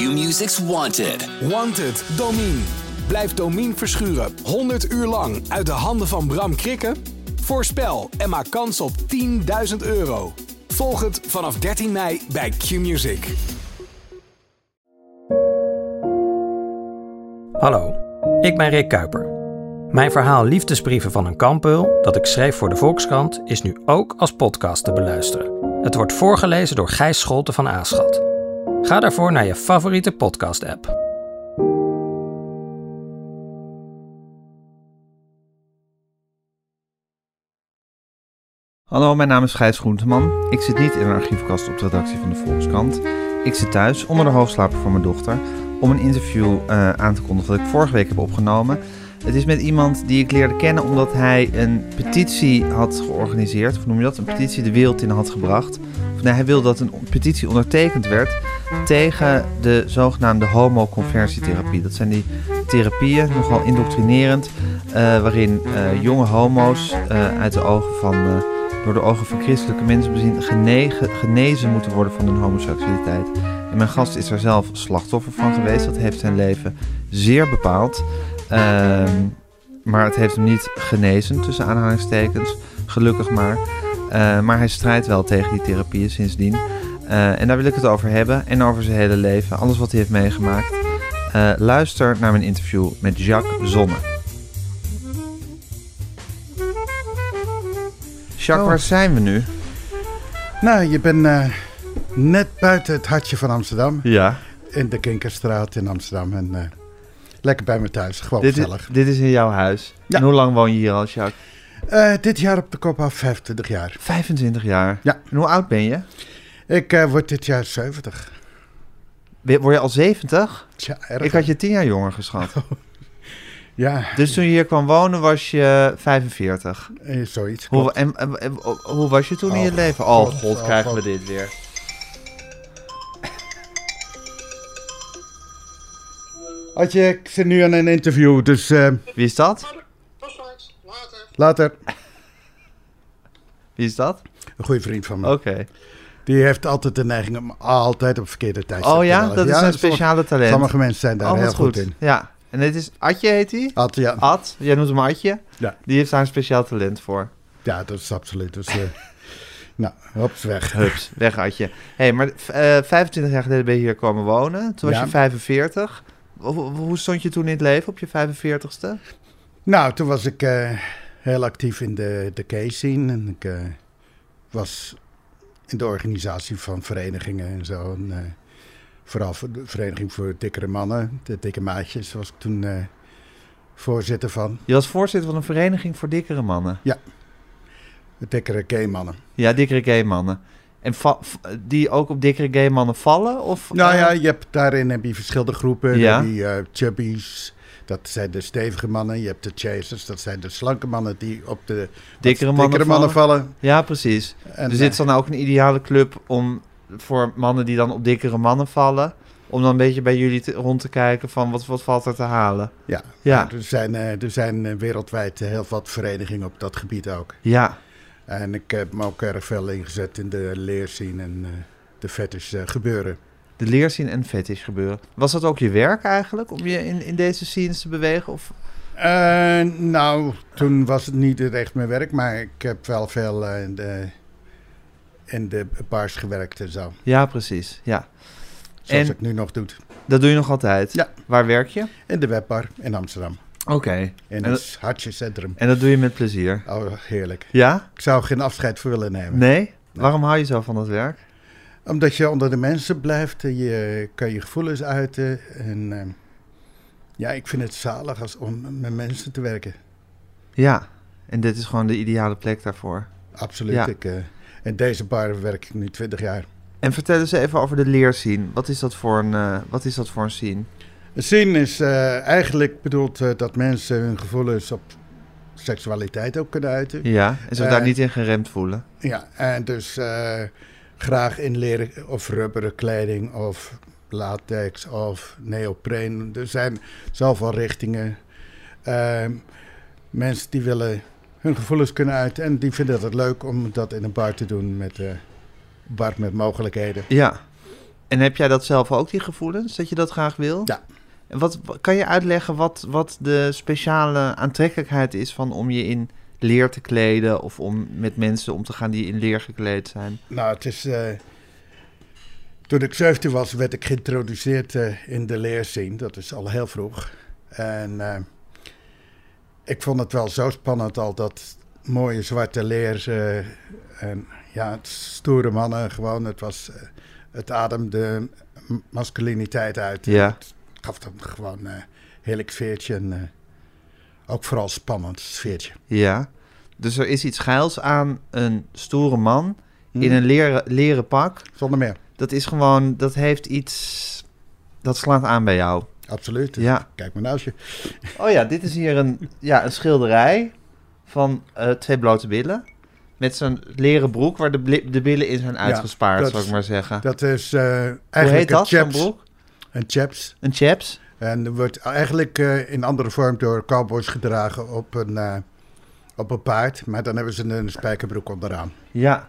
Q-Music's Wanted. Wanted, Domine. Blijft Domine verschuren 100 uur lang uit de handen van Bram Krikken? Voorspel en maak kans op 10.000 euro. Volg het vanaf 13 mei bij Q-Music. Hallo, ik ben Rick Kuiper. Mijn verhaal Liefdesbrieven van een kampeul, dat ik schreef voor de Volkskrant, is nu ook als podcast te beluisteren. Het wordt voorgelezen door Gijs Scholte van Aaschat. Ga daarvoor naar je favoriete podcast-app. Hallo, mijn naam is Gijs Groenteman. Ik zit niet in een archiefkast op de redactie van de Volkskrant. Ik zit thuis onder de hoogslaper van mijn dochter om een interview uh, aan te kondigen dat ik vorige week heb opgenomen. Het is met iemand die ik leerde kennen omdat hij een petitie had georganiseerd. Of noem je dat? Een petitie de wereld in had gebracht. Nee, hij wilde dat een petitie ondertekend werd tegen de zogenaamde homoconversietherapie. Dat zijn die therapieën, nogal indoctrinerend, uh, waarin uh, jonge homo's uh, uit de ogen van, door de ogen van christelijke mensen bezien genegen, genezen moeten worden van hun homoseksualiteit. En mijn gast is er zelf slachtoffer van geweest. Dat heeft zijn leven zeer bepaald. Ehm, maar het heeft hem niet genezen, tussen aanhalingstekens. Gelukkig maar. Maar hij strijdt wel tegen die therapieën sindsdien. Uh, en daar wil ik het over hebben. En over zijn hele leven. Alles wat hij heeft meegemaakt. Uh, luister naar mijn interview met Jacques Zonne. Jacques, Oh. waar zijn we nu? Nou, je bent eh, net buiten het hartje van Amsterdam. Ja. In de Kinkerstraat in Amsterdam. En eh, lekker bij me thuis. Gewoon Dit is, gezellig. dit is in jouw huis. Ja. En hoe lang woon je hier al, Jacques? Eh, dit jaar op de kop af 25 jaar. 25 jaar. Ja. En hoe oud ben je? Ik eh, word dit jaar 70. Word je al 70? Tja, erg. Ik had je 10 jaar jonger geschat. Ja, Dus toen je hier kwam wonen was je 45. eh, zoiets. Hoe, klopt. en, en- en- hoe was je toen in je Oh, leven? Oh God, god, oh, krijgen we dit weer. Had je, ik zit nu aan een interview, dus eh, Wie is dat? later. Wie is dat? Een goede vriend van me. Oké. Die heeft altijd de neiging om altijd op verkeerde tijd Oh ja, bellen. dat is een speciale talent. Sommige mensen zijn daar Oh, heel goed. in. Ja. En dit is Adje heet hij? Ad, ja, Ad, jij noemt hem Adje. Ja. Die heeft daar een speciaal talent voor. ja, dat is absoluut. Dus, eh, nou, hops, weg. Hups, weg Adje. hey, maar eh 25 jaar geleden ben je hier komen wonen. Toen was Ja. je 45. Hoe, hoe stond je toen in het leven op je 45ste? Nou, toen was ik eh, heel actief in de, de case-scene. En ik eh, was in de organisatie van verenigingen en zo. En, eh, vooral voor de Vereniging voor Dikkere Mannen, de Dikke Maatjes, was ik toen eh, voorzitter van. Je was voorzitter van een vereniging voor dikkere mannen. De Dikkere Gay Mannen. Ja, dikkere gay mannen. En die ook op dikkere gay mannen vallen? Of, Nou eh, ja, je hebt, daarin heb je verschillende groepen. Ja. Je eh, chubbies, dat zijn de stevige mannen. Je hebt de chasers, dat zijn de slanke mannen die op de Dikkere mannen dikkere mannen vallen. Ja, precies. En, dus dit eh, is dan ook een ideale club om voor mannen die dan op dikkere mannen vallen... om dan een beetje bij jullie te- rond te kijken van wat, wat valt er te halen. Ja, Ja. er zijn, eh, er zijn eh, wereldwijd eh, heel wat verenigingen op dat gebied ook. Ja, En ik heb me ook erg veel ingezet in de leerscene en eh, de eh, gebeuren. De leerzien en fetish gebeuren. Was dat ook je werk eigenlijk, om je in, in deze scenes te bewegen? Of... Eh, nou, toen was het niet echt mijn werk, maar ik heb wel veel eh, in, de, in de bars gewerkt en zo. Ja, precies. Ja. Zoals En- ik nu nog doe. Dat doe je nog altijd? Ja. Waar werk je? In de webbar in Amsterdam. Oké. In het hartje centrum. en dat doe je met plezier? Oh, heerlijk. Ja? Ik zou geen afscheid voor willen nemen. Nee? Waarom hou je zo van dat werk? Omdat je onder de mensen blijft, en je kan je gevoelens uiten. En eh, ja, ik vind het zalig als, om met mensen te werken. Ja. En dit is gewoon de ideale plek daarvoor. Absoluut. Ja. Ik, eh, in deze bar werk ik nu 20 jaar. En vertel eens even over de leerscene. Wat is dat voor een, eh, wat is dat voor een scene? Een scene is eh, eigenlijk bedoeld eh, dat mensen hun gevoelens op seksualiteit ook kunnen uiten. Ja, en zich Eh, daar niet in geremd voelen. Ja, en dus eh, graag in leren of rubberen kleding of latex of neopreen. Er zijn zoveel richtingen. Ehm, mensen die willen hun gevoelens kunnen uiten en die vinden het leuk om dat in een bar te doen met eh bar met mogelijkheden. Ja. En heb jij dat zelf ook, die gevoelens, dat je dat graag wil? Ja. En wat, kan je uitleggen wat, wat de speciale aantrekkelijkheid is van om je in leer te kleden of om met mensen om te gaan die in leer gekleed zijn? Nou, het is. eh, toen ik 17 was, werd ik geïntroduceerd eh, in de leerscene. Dat is al heel vroeg. En eh, ik vond het wel zo spannend al dat mooie zwarte leer. en ja, het stoere mannen gewoon. Het was. het ademde masculiniteit uit. Ja. Het gaf dan gewoon een heerlijk sfeertje. En ook vooral spannend sfeertje. Ja. Dus er is iets geils aan een stoere man in een leren, leren pak. Zonder meer. Dat is gewoon, dat heeft iets, dat slaat aan bij jou. Absoluut. Ja. Kijk maar nou eens. Oh ja, dit is hier een, ja, een schilderij van eh, twee blote billen. Met zo'n leren broek waar de, de billen in zijn uitgespaard, dat zou ik maar zeggen. Dat is eh, Hoe eigenlijk heet dat, een zo'n chaps. broek? Een chaps. Een chaps? En wordt eigenlijk eh, in andere vorm door cowboys gedragen op een, eh, op een paard. Maar dan hebben ze een spijkerbroek onderaan. Ja.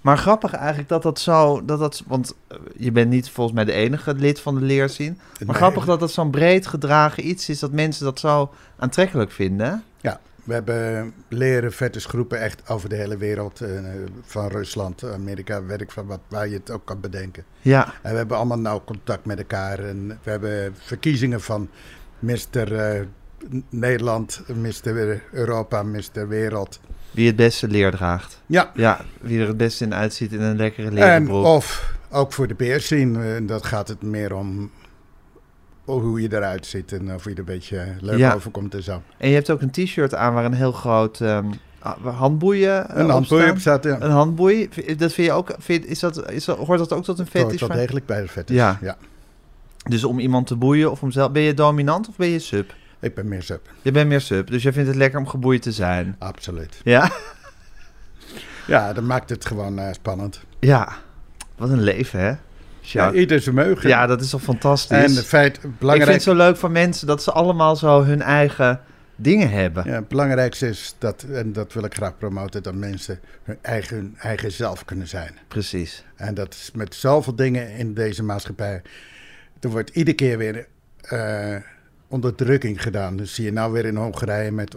Maar grappig eigenlijk dat dat zo, dat dat, want eh, je bent niet volgens mij de enige lid van de leerzien. Maar Nee, grappig dat dat zo'n breed gedragen iets is, dat mensen dat zo aantrekkelijk vinden. Ja, we hebben leren fetishgroepen echt over de hele wereld. eh, van Rusland, Amerika, werk van wat, waar je het ook kan bedenken. Ja, En we hebben allemaal nauw contact met elkaar. En we hebben verkiezingen van Mr. eh, Nederland, Mr. Europa, Mr. Wereld. wie het beste leer draagt. Ja, Ja, wie er het beste in uitziet in een lekkere leren En of ook voor de beer zien, eh, dat gaat het meer om hoe je eruit ziet en of je er een beetje leuk Ja. overkomt en zo. En je hebt ook een t-shirt aan waar een heel groot ah, handboeien eh, Een handboei op staat, ja. Een handboei, dat vind je ook, vind, is dat, is dat, hoort dat ook tot een Het hoort fetish? wel degelijk bij de fetish. Ja. Ja. Dus om iemand te boeien of om zelf, ben je dominant of ben je sub? Ik ben meer sub, Je bent meer sub, dus jij vindt het lekker om geboeid te zijn. absoluut. Ja? Ja, dat maakt het gewoon eh, spannend. Ja. Wat een leven, hè? Ja, ieder zijn ja dat is toch fantastisch? en het feit, Ik vind belangrijk, het zo leuk van mensen dat ze allemaal zo hun eigen dingen hebben. ja, het belangrijkste is, dat, en dat wil ik graag promoten, dat mensen hun eigen, hun eigen zelf kunnen zijn. Precies. En dat is met zoveel dingen in deze maatschappij. Er wordt iedere keer weer eh, onderdrukking gedaan. Dus zie je nou weer in Hongarije met,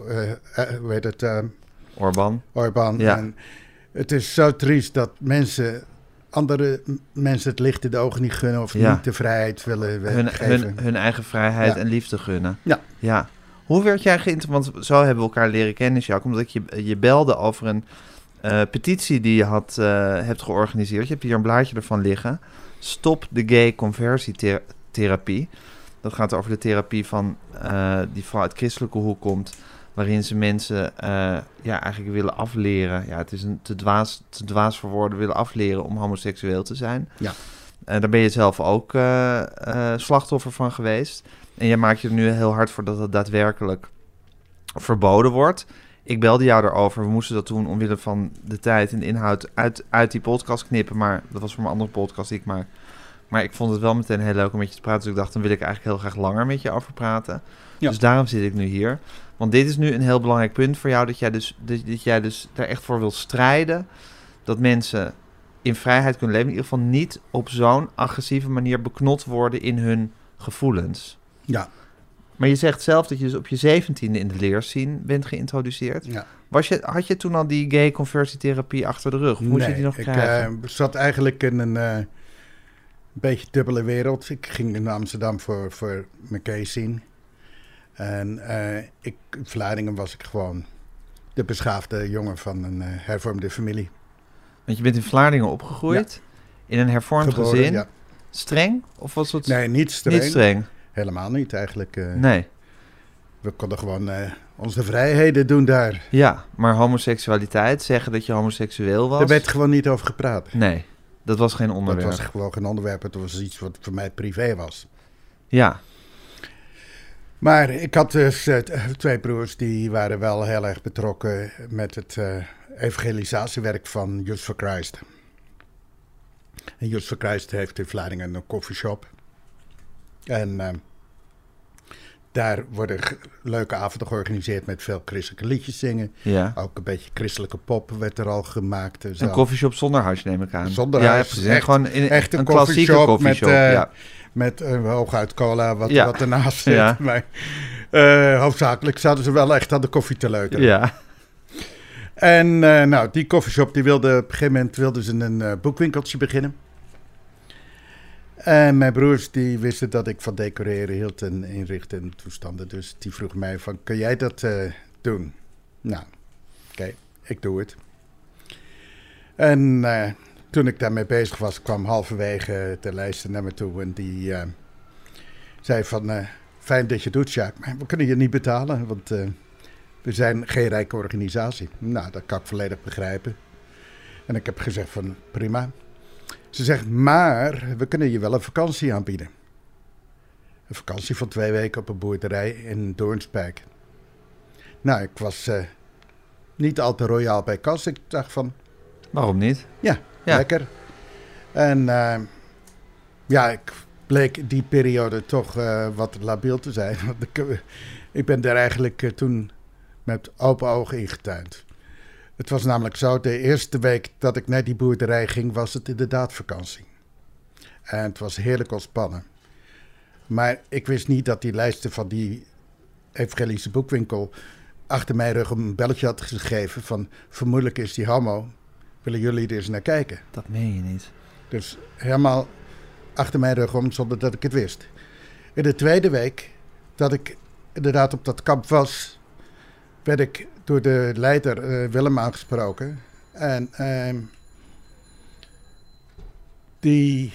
hoe heet het, Orban. Orbán. Ja. En het is zo triest dat mensen, andere mensen het licht in de ogen niet gunnen of Ja. niet de vrijheid willen Hun, geven. hun, hun eigen vrijheid Ja. en liefde gunnen. Ja. ja. Hoe werd jij geïnteresseerd? Want zo hebben we elkaar leren kennen, Jacques. Omdat je, je belde over een eh, petitie die je had, eh, hebt georganiseerd. Je hebt hier een blaadje ervan liggen. Stop de gay conversietherapie. Dat gaat over de therapie van eh, die vooral uit christelijke hoek komt. Waarin ze mensen eh, ja, eigenlijk willen afleren. Ja, het is een te dwaas, te dwaas voor woorden willen afleren om homoseksueel te zijn. Ja. En daar ben je zelf ook eh, eh, slachtoffer van geweest. En jij maakt je er nu heel hard voor dat het daadwerkelijk verboden wordt. Ik belde jou erover. We moesten dat toen omwille van de tijd en de inhoud uit, uit die podcast knippen. Maar dat was voor mijn andere podcast die ik maak. Maar ik vond het wel meteen heel leuk om met je te praten. Dus ik dacht, dan wil ik eigenlijk heel graag langer met je over praten. Ja. Dus daarom zit ik nu hier. Want dit is nu een heel belangrijk punt voor jou. Dat jij dus, dat, dat jij dus daar echt voor wil strijden. Dat mensen in vrijheid kunnen leven. In ieder geval niet op zo'n agressieve manier beknot worden in hun gevoelens. Ja, Maar je zegt zelf dat je dus op je zeventiende in de leerscene bent geïntroduceerd. ja. Was je, had je toen al die gay conversietherapie achter de rug? Of moest je Nee, die nog ik krijgen? eh, zat eigenlijk in een eh, beetje dubbele wereld. Ik ging in Amsterdam voor, voor mijn case zien. En ik, in Vlaardingen was ik gewoon de beschaafde jongen van een eh, hervormde familie. Want je bent in Vlaardingen opgegroeid. In een hervormd Geboren, gezin. ja. Streng? Of was het Nee, niet streng. niet streng? Helemaal niet eigenlijk. eh. Nee. We konden gewoon onze vrijheden doen daar. Ja, maar homoseksualiteit, zeggen dat je homoseksueel was... Er werd gewoon niet over gepraat. Nee, dat was geen Dat onderwerp. was gewoon geen onderwerp. Het was iets wat voor mij privé was. Ja, Maar ik had dus eh, t- twee broers die waren wel heel erg betrokken met het eh, evangelisatiewerk van Youth for Christ. En Youth for Christ heeft in Vlaardingen een koffieshop. En eh, daar worden leuke avonden georganiseerd met veel christelijke liedjes zingen. Ja. Ook een beetje christelijke pop werd er al gemaakt. en zo. Een koffieshop zonder huis neem ik aan. Zonder ja, huis, precies. echt- gewoon in, echt een een klassieke coffeeshop koffieshop. met, eh, ja. Met uh, hooguit cola, wat, Ja. wat ernaast zit. Ja. Maar eh, hoofdzakelijk zaten ze wel echt aan de koffie te leuteren. ja. En eh, nou, die koffieshop die wilde op een gegeven moment wilden ze een eh, boekwinkeltje beginnen. En mijn broers die wisten dat ik van decoreren hield en inrichten en toestanden. Dus die vroegen mij van, kun jij dat eh, doen? Nou, oké, ik doe het. En eh, toen ik daarmee bezig was, kwam halverwege de lijst naar me toe. En die eh, zei van, eh, fijn dat je doet, Sjaak, maar we kunnen je niet betalen, want... eh, we zijn geen rijke organisatie. Nou, dat kan ik volledig begrijpen. En ik heb gezegd van prima. Ze zegt, maar we kunnen je wel een vakantie aanbieden. Een vakantie van twee weken op een boerderij in Doornspijk. Nou, ik was eh, niet al te royaal bij kas. Ik dacht van, Waarom niet? ja, Ja. lekker. En eh, ja, ik bleek die periode toch eh, wat labiel te zijn. Want ik, ik ben daar eigenlijk toen met open ogen ingetuind. Het was namelijk zo, de eerste week dat ik naar die boerderij ging, was het inderdaad vakantie. En het was heerlijk ontspannen. Maar ik wist niet dat die lijsten van die evangelische boekwinkel achter mijn rug een belletje had gegeven van vermoedelijk is die homo. Willen jullie er eens naar kijken? Dat meen je niet. Dus helemaal achter mijn rug om zonder dat ik het wist. In de tweede week dat ik inderdaad op dat kamp was, werd ik door de leider eh, Willem aangesproken. En ehm, die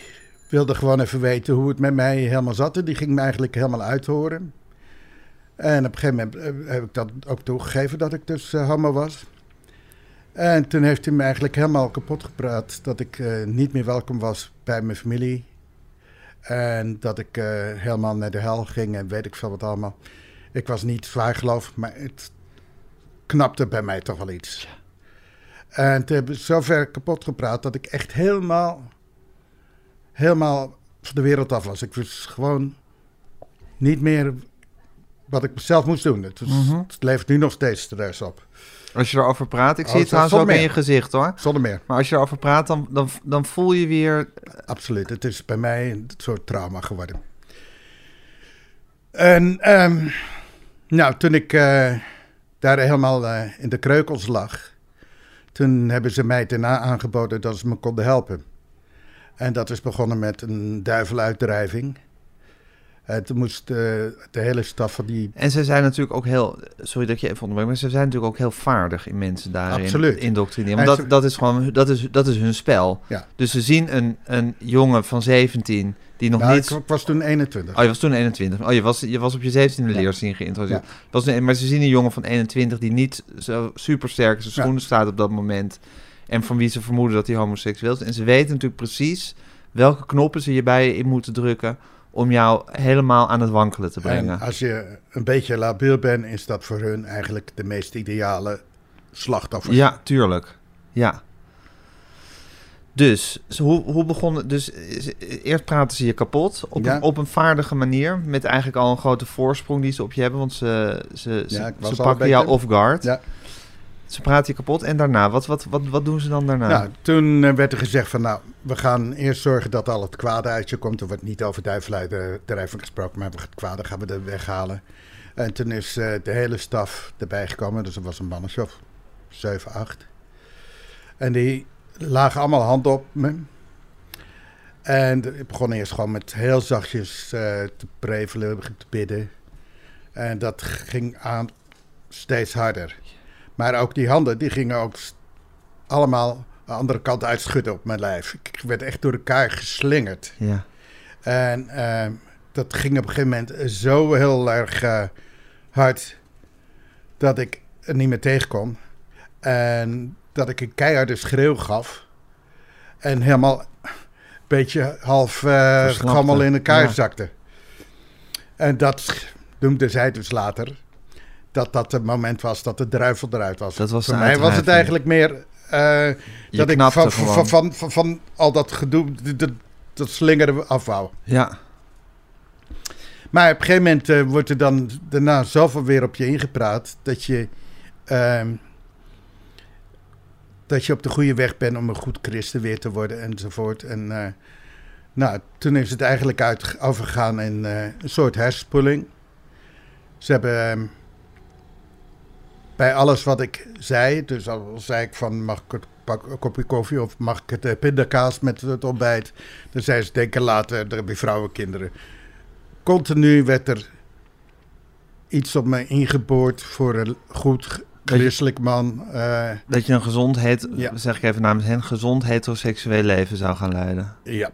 wilde gewoon even weten hoe het met mij helemaal zat. Die ging me eigenlijk helemaal uithoren. En op een gegeven moment eh, heb ik dat ook toegegeven dat ik dus eh, homo was. En toen heeft hij me eigenlijk helemaal kapot gepraat dat ik niet meer welkom was bij mijn familie. En dat ik helemaal naar de hel ging en weet ik veel wat allemaal. Ik was niet zwaar geloof, maar het knapte bij mij toch wel iets. En toen hebben ze zover kapot gepraat dat ik echt helemaal, helemaal van de wereld af was. Ik wist gewoon niet meer wat ik zelf moest doen. Het, was, Mhm. het levert nu nog steeds stress op. Als je erover praat, ik Oh, zie het trouwens ook zonder in je meer. gezicht hoor. Zonder meer. Maar als je erover praat, dan, dan, dan voel je weer... Absoluut. Het is bij mij een soort trauma geworden. En ehm, nou, toen ik eh, daar helemaal eh, in de kreukels lag, toen hebben ze mij daarna aangeboden dat ze me konden helpen. En dat is begonnen met een duiveluitdrijving. Toen moest eh, de hele staf van die En ze zijn natuurlijk ook heel... Sorry dat je even onderbreek, maar ze zijn natuurlijk ook heel vaardig in mensen daarin Absoluut. indoctrineren. En Want ze- dat, is gewoon... Dat is, dat is hun spel. Ja. Dus ze zien een, een jongen van 17 die nog Nou, niet... ik, was toen 21. Oh, je was toen 21. Oh, je was, je was op je 17e Ja. leerzien geïntroduceerd. Ja. Was een, maar ze zien een jongen van 21 die niet zo super sterk in zijn schoenen staat op dat moment. En van wie ze vermoeden dat hij homoseksueel is. En ze weten natuurlijk precies welke knoppen ze je bij in moeten drukken om jou helemaal aan het wankelen te brengen. En als je een beetje labiel bent, is dat voor hun eigenlijk de meest ideale slachtoffer. Ja, tuurlijk. Ja. Dus, hoe, hoe begon? Dus eerst praten ze je kapot op, Ja. een, op een vaardige manier. Met eigenlijk al een grote voorsprong die ze op je hebben. Want ze, ze, ze, Ja, ze pakken jou off guard. Ja. Ze praten je kapot. En daarna, wat, wat, wat, wat doen ze dan daarna? Nou, toen eh, werd er gezegd van nou, we gaan eerst zorgen dat al het kwade uit je komt. Er wordt niet over duiveluitdrijving gesproken, maar het kwade gaan we er weghalen. En toen is eh, de hele staf erbij gekomen, dus er was een mannetje of 7, 8. En die lagen allemaal hand op me. En ik begon eerst gewoon met heel zachtjes eh, te prevelen, te bidden. En dat ging aan steeds harder. Maar ook die handen, die gingen ook allemaal de andere kant uitschudden op mijn lijf. Ik werd echt door elkaar geslingerd. Ja. En ehm, dat ging op een gegeven moment zo heel erg eh, hard dat ik er niet meer tegen kon. En dat ik een keiharde schreeuw gaf. En helemaal een beetje half uh, gammel in elkaar Ja. zakte. En dat noemde zij dus later. Dat dat het moment was dat de druivel eruit was. Dat was Voor mij was het eigenlijk meer Je dat ik van, van, van, al dat gedoe, dat, dat slingeren af wou. Ja. Maar op een gegeven moment eh, wordt er dan daarna zoveel weer op je ingepraat dat je, ehm, dat je op de goede weg bent om een goed christen weer te worden enzovoort. En eh, nou, toen is het eigenlijk uit, overgegaan in een soort hersenspoeling. Ze hebben ehm, bij alles wat ik zei, dus al zei ik van mag ik het pak een kopje koffie of mag ik het eh, pindakaas met het ontbijt, dan zei ze denken later, er je vrouwen kinderen. Continu werd er iets op mij ingeboord voor een goed christelijk man. eh, Dat je een gezond, het, Ja. zeg ik even namens hen, gezond heteroseksueel leven zou gaan leiden. Ja.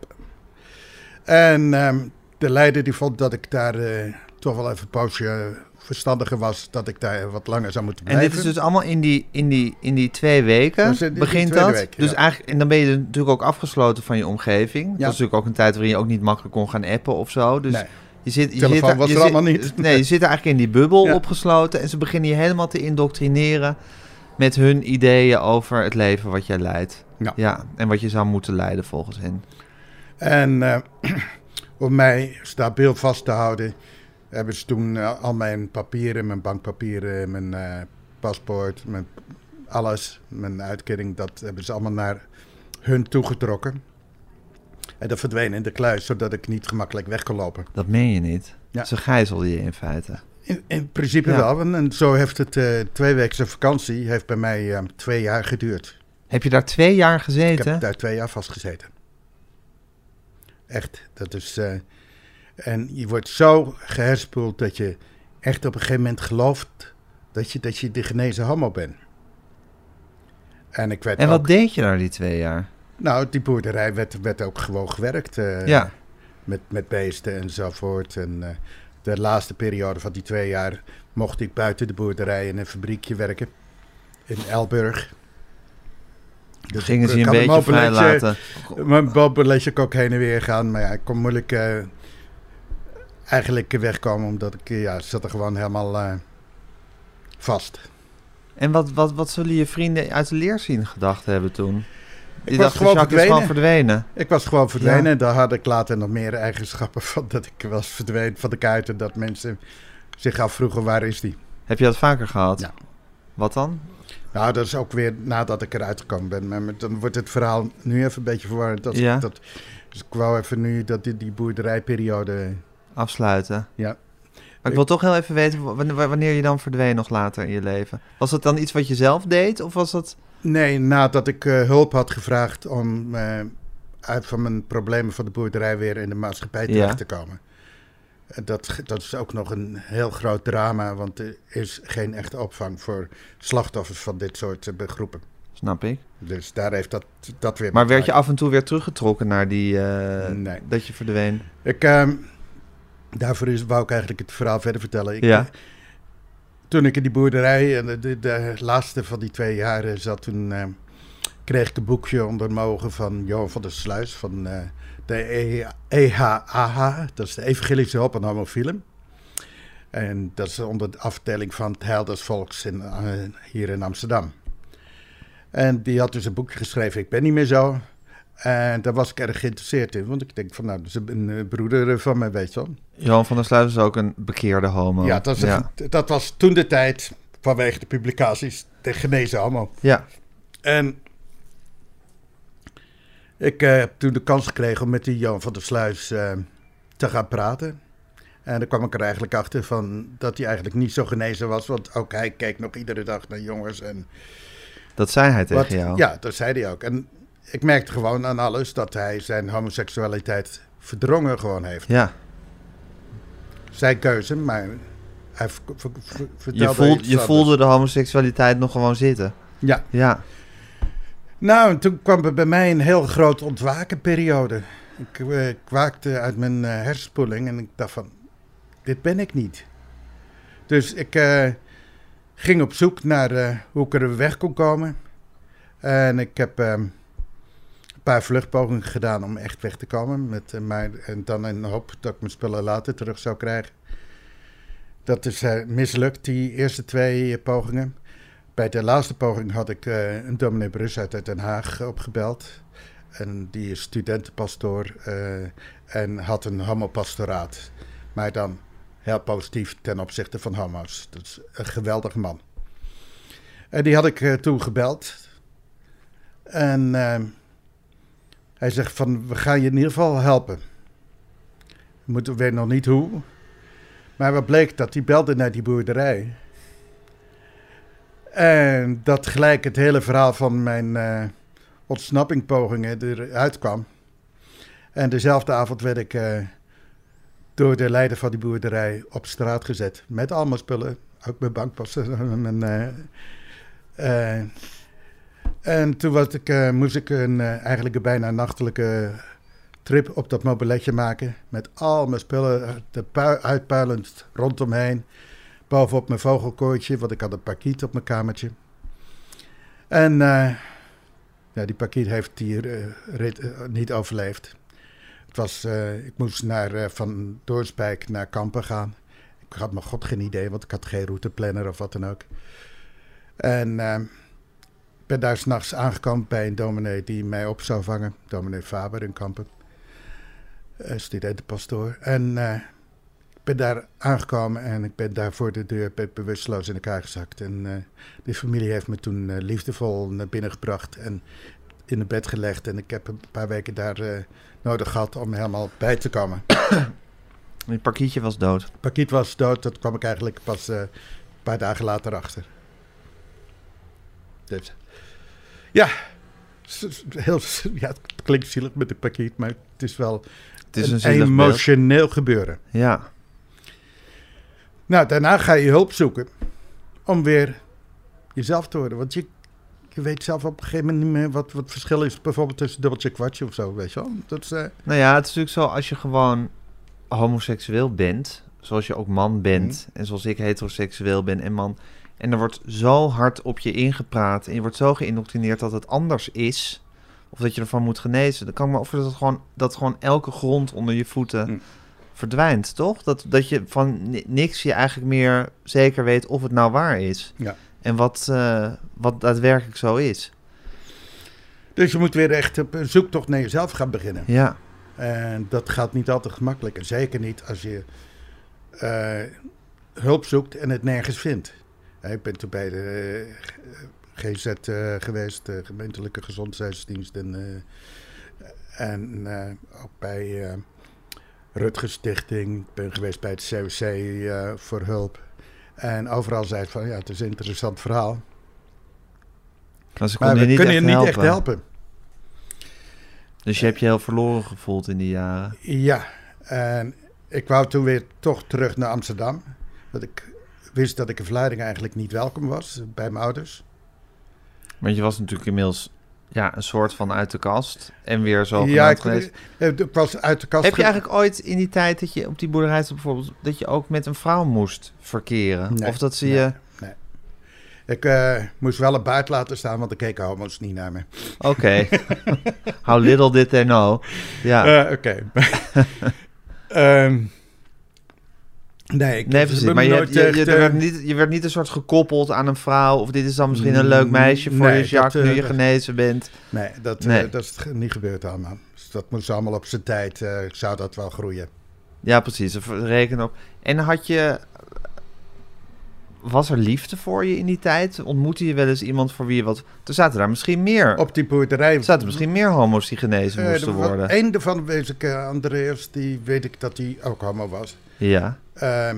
En ehm, de leider die vond dat ik daar eh, toch wel even een verstandiger was. Dat ik daar wat langer zou moeten En blijven. dit is dus allemaal in die, in die, in die twee weken in die begint dat. week, dus eigenlijk, en dan ben je natuurlijk ook afgesloten van je omgeving. Dat is natuurlijk ook een tijd waarin je ook niet makkelijk kon gaan appen of zo. Dus Nee. je zit, je Telefoon zit, was je er zit- allemaal niet. Nee, je zit eigenlijk in die bubbel Ja. opgesloten. En ze beginnen je helemaal te indoctrineren met hun ideeën over het leven wat jij leidt. Ja. ja en wat je zou moeten leiden volgens hen. En eh, om mij stabiel vast te houden, hebben ze toen eh, al mijn papieren, mijn bankpapieren, mijn eh, paspoort, mijn, alles, mijn uitkering, dat hebben ze allemaal naar hun toegetrokken. En dat verdween in de kluis, zodat ik niet gemakkelijk weg kon lopen. Dat meen je niet. Ja. Ze gijzelden je in feite. In, in principe Ja. wel. En, en zo heeft het eh tweeweekse vakantie heeft bij mij eh, twee jaar geduurd. Heb je daar twee jaar Ik gezeten? heb daar twee jaar vastgezeten. Echt. Dat is. En je wordt zo geherspoeld dat je echt op een gegeven moment gelooft dat je, dat je de genezen homo bent. En ik werd En wat ook, deed je daar die twee jaar? Nou, die boerderij werd, werd ook gewoon gewerkt. eh, ja. met, met beesten enzovoort. En eh, de laatste periode van die twee jaar mocht ik buiten de boerderij in een fabriekje werken. In Elburg. Dus Gingen ze een beetje vrij laten? Mijn mobieletje ook heen en weer gaan. Maar ja, ik kon moeilijk eh, eigenlijk wegkomen. Omdat ik, ja, zat er gewoon helemaal eh, vast. En wat, wat, wat zullen je vrienden uit de leerzien gedacht hebben toen? Die was dachten, gewoon Jacques is gewoon verdwenen. verdwenen. Ik was gewoon verdwenen. Ja. En daar had ik later nog meer eigenschappen van. Dat ik was verdwenen van de kuiten. Dat mensen zich afvroegen, waar is die? Heb je dat vaker gehad? Ja. Wat dan? Nou, dat is ook weer nadat ik eruit gekomen ben. Maar dan wordt het verhaal nu even een beetje verwarrend. Dat, Ja. dat, dus ik wou even nu dat die, die boerderijperiode... Afsluiten. Ja. Maar ik wil toch heel even weten wanneer je dan verdween nog later in je leven. Was dat dan iets wat je zelf deed? Of was dat... Nee, nadat ik eh, hulp had gevraagd om eh, uit van mijn problemen van de boerderij weer in de maatschappij Ja. terecht te komen. Dat, dat is ook nog een heel groot drama, want er is geen echte opvang voor slachtoffers van dit soort groepen. Snap ik. Dus daar heeft dat, dat weer... Maar werd je af en toe weer teruggetrokken naar die... Nee. Dat je verdween? Ik, ehm, daarvoor is, wou ik eigenlijk het verhaal verder vertellen. Ik, Ja. eh, Toen ik in die boerderij, en de, de, de laatste van die twee jaren zat, toen eh, kreeg ik een boekje onder mijn ogen van Johan van der Sluis van eh, de E- EHAH. Dat is de Evangelische Hulp aan Homofielen. En dat is onder de afdeling van het Heil des Volks in, eh, hier in Amsterdam. En die had dus een boekje geschreven, Ik ben niet meer zo. En daar was ik erg geïnteresseerd in, want ik denk van nou, dat is een, een broeder van mij, weet je wel. Johan van der Sluis is ook een bekeerde homo. Ja, dat, is ja. dat was toen de tijd, vanwege de publicaties, de genezen homo. Ja. En ik eh, heb toen de kans gekregen om met die Johan van der Sluis eh, te gaan praten. En dan kwam ik er eigenlijk achter van dat hij eigenlijk niet zo genezen was. Want ook hij keek nog iedere dag naar jongens. En Dat zei hij tegen wat, jou. Ja, dat zei hij ook. En ik merkte gewoon aan alles dat hij zijn homoseksualiteit verdrongen gewoon heeft. Ja. Zijn keuze, maar hij vertelde Je, voelt, je voelde de homoseksualiteit nog gewoon zitten. Ja. Ja. Nou, en toen kwam er bij mij een heel groot ontwakenperiode. Ik, eh, ik waakte uit mijn eh, hersenspoeling en ik dacht van, dit ben ik niet. Dus ik eh, ging op zoek naar eh, hoe ik er weg kon komen. En ik heb ehm, paar vluchtpogingen gedaan om echt weg te komen. Met, eh, maar, en dan in de hoop dat ik mijn spullen later terug zou krijgen. Dat is eh, mislukt, die eerste twee eh, pogingen. Bij de laatste poging had ik eh, een dominee Brus uit Den Haag opgebeld. En die is studentenpastoor en had een homopastoraat. Maar dan heel positief ten opzichte van homo's. Dat is een geweldige man. En die had ik toen gebeld. En hij zegt van, we gaan je in ieder geval helpen. We weten nog niet hoe. Maar wat bleek dat hij belde naar die boerderij. En dat gelijk het hele verhaal van mijn eh ontsnappingpogingen eruit kwam. En dezelfde avond werd ik eh, door de leider van die boerderij op straat gezet. Met allemaal spullen, ook mijn bankpassen. en, eh, en toen was ik, eh, moest ik een, eh, eigenlijk een bijna nachtelijke trip op dat mobiletje maken. Met al mijn spullen uitpuilend rondomheen. Bovenop mijn vogelkooitje, want ik had een pakiet op mijn kamertje. En eh, ja, die pakiet heeft die niet overleefd. Het was, ik moest naar, van Doornspijk naar Kampen gaan. Ik had nog god geen idee, want ik had geen routeplanner of wat dan ook. En ben daar s'nachts aangekomen bij een dominee die mij op zou vangen. Dominee Faber in Kampen. Eh, studentenpastoor. En eh, ik ben daar aangekomen en ik ben daar voor de deur ben bewusteloos in elkaar gezakt. En eh de familie heeft me toen liefdevol naar binnen gebracht en in het bed gelegd. En ik heb een paar weken daar eh, nodig gehad om helemaal bij te komen. Het pakietje was dood. Pakiet was dood, dat kwam ik eigenlijk pas eh, een paar dagen later achter. Dus, ja, heel, ja, het klinkt zielig met de pakiet, maar het is wel Het is een, een zielig beeld. emotioneel gebeuren. Ja. Nou, daarna ga je hulp zoeken om weer jezelf te worden. Want je, je weet zelf op een gegeven moment niet meer wat, wat het verschil is. Bijvoorbeeld tussen dubbeltje kwartje of zo, weet je wel. Dat is, eh, Nou ja, het is natuurlijk zo als je gewoon homoseksueel bent, zoals je ook man bent, en zoals ik heteroseksueel ben en man, en er wordt zo hard op je ingepraat en je wordt zo geïndoctrineerd dat het anders is, of dat je ervan moet genezen, dan kan me over dat gewoon, dat gewoon elke grond onder je voeten Hm. verdwijnt, toch? Dat, dat je van ni- niks je eigenlijk meer zeker weet of het nou waar is. Ja. En wat, eh, wat daadwerkelijk zo is. dus je moet weer echt op een zoektocht naar jezelf gaan beginnen. Ja. En dat gaat niet altijd gemakkelijk. En zeker niet als je eh, hulp zoekt en het nergens vindt. Ik ben toen bij de eh, GZ eh, geweest, de gemeentelijke gezondheidsdienst. En, eh, en ook bij Rutgers Stichting. Ik ben geweest bij het COC eh, voor hulp. En overal zei het van, ja, het is een interessant verhaal. Maar ze Maar konden we niet, kunnen je niet echt helpen. helpen. Dus je hebt je heel verloren gevoeld in die jaren. Ja, en ik wou toen weer toch terug naar Amsterdam. Want ik wist dat ik in Vlaardingen eigenlijk niet welkom was bij mijn ouders. Want je was natuurlijk inmiddels ja, een soort van uit de kast. En weer zo ja, ik, geweest. eh, ik was uit de kast. Heb je ge- eigenlijk ooit in die tijd dat je op die boerderij zat bijvoorbeeld... dat je ook met een vrouw moest verkeren? Nee, of dat ze nee. je... Ik eh, moest wel een buit laten staan, want er keken homo's niet naar me. Oké. How little did they know. Ja. Eh, Oké. Ehm, nee, ik nee, precies. Maar je, nooit je, er eh, werd niet, je werd niet een soort gekoppeld aan een vrouw... of dit is dan misschien een leuk meisje voor Nee, je, Jacques, dat, eh, nu je dat- genezen bent. Nee, dat, eh, dat is niet gebeurd allemaal. Dus dat moest allemaal op zijn tijd. eh, zou dat wel groeien. Ja, precies. Reken op. En had je... Was er liefde voor je in die tijd? Ontmoette je wel eens iemand voor wie je wat... Er zaten daar misschien meer... Op die boerderij. Er zaten misschien meer homo's die genezen Eh, moesten worden. Eén daarvan wees ik, eh, Andreas, die weet ik dat hij ook homo was. Ja. Ehm,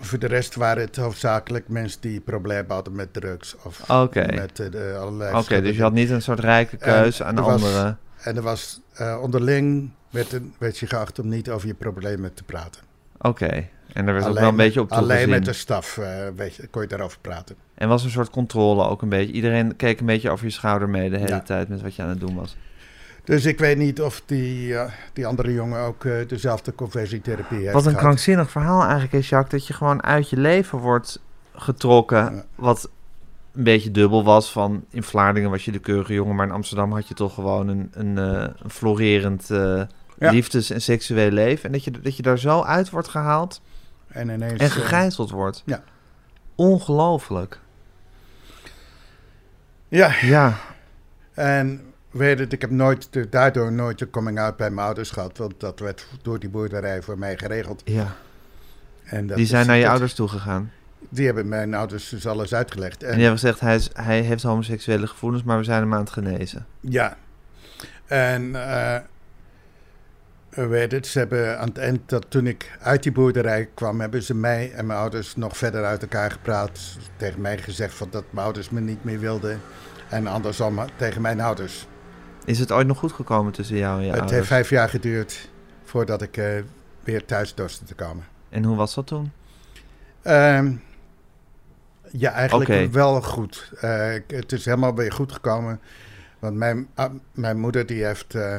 voor de rest waren het hoofdzakelijk mensen die problemen hadden met drugs. Of Oké. met eh, de allerlei Oké, dus je had niet een soort rijke En keus aan er was- andere... En er was eh, onderling werd, een- werd je geacht om niet over je problemen te praten. Oké. En er werd ook wel een beetje op Alleen toegezien. met de staf eh, weet je, kon je daarover praten. En was een soort controle ook een beetje. Iedereen keek een beetje over je schouder mee de hele Ja. tijd met wat je aan het doen was. Dus ik weet niet of die, eh, die andere jongen ook eh, dezelfde conversietherapie heeft Wat een gehad. krankzinnig verhaal eigenlijk is, Jacques, dat je gewoon uit je leven wordt getrokken. Ja. Wat een beetje dubbel was van in Vlaardingen was je de keurige jongen, maar in Amsterdam had je toch gewoon een, een, eh, een florerend Ja. liefdes- en seksueel leven. En dat je, dat je daar zo uit wordt gehaald En ineens... en gegijzeld wordt. ja. Ongelooflijk. ja, Ja, en weet het, ik heb nooit, daardoor nooit een coming-out bij mijn ouders gehad. Want dat werd door die boerderij voor mij geregeld. Ja. En dat Die zijn naar je ouders toegegaan. Die hebben mijn ouders dus alles uitgelegd. En die hebben gezegd, hij, is, hij heeft homoseksuele gevoelens, maar we zijn hem aan het genezen. Ja. En eh weet het, ze hebben aan het eind dat toen ik uit die boerderij kwam, hebben ze mij en mijn ouders nog verder uit elkaar gepraat. Tegen mij gezegd van dat mijn ouders me niet meer wilden. En andersom tegen mijn ouders. Is het ooit nog goed gekomen tussen jou en je het ouders? heeft vijf jaar geduurd voordat ik eh, weer thuis dorste te komen. En hoe was dat toen? Ehm, ja, eigenlijk wel goed. Eh, het is helemaal weer goed gekomen. Want mijn, ah, mijn moeder die heeft eh,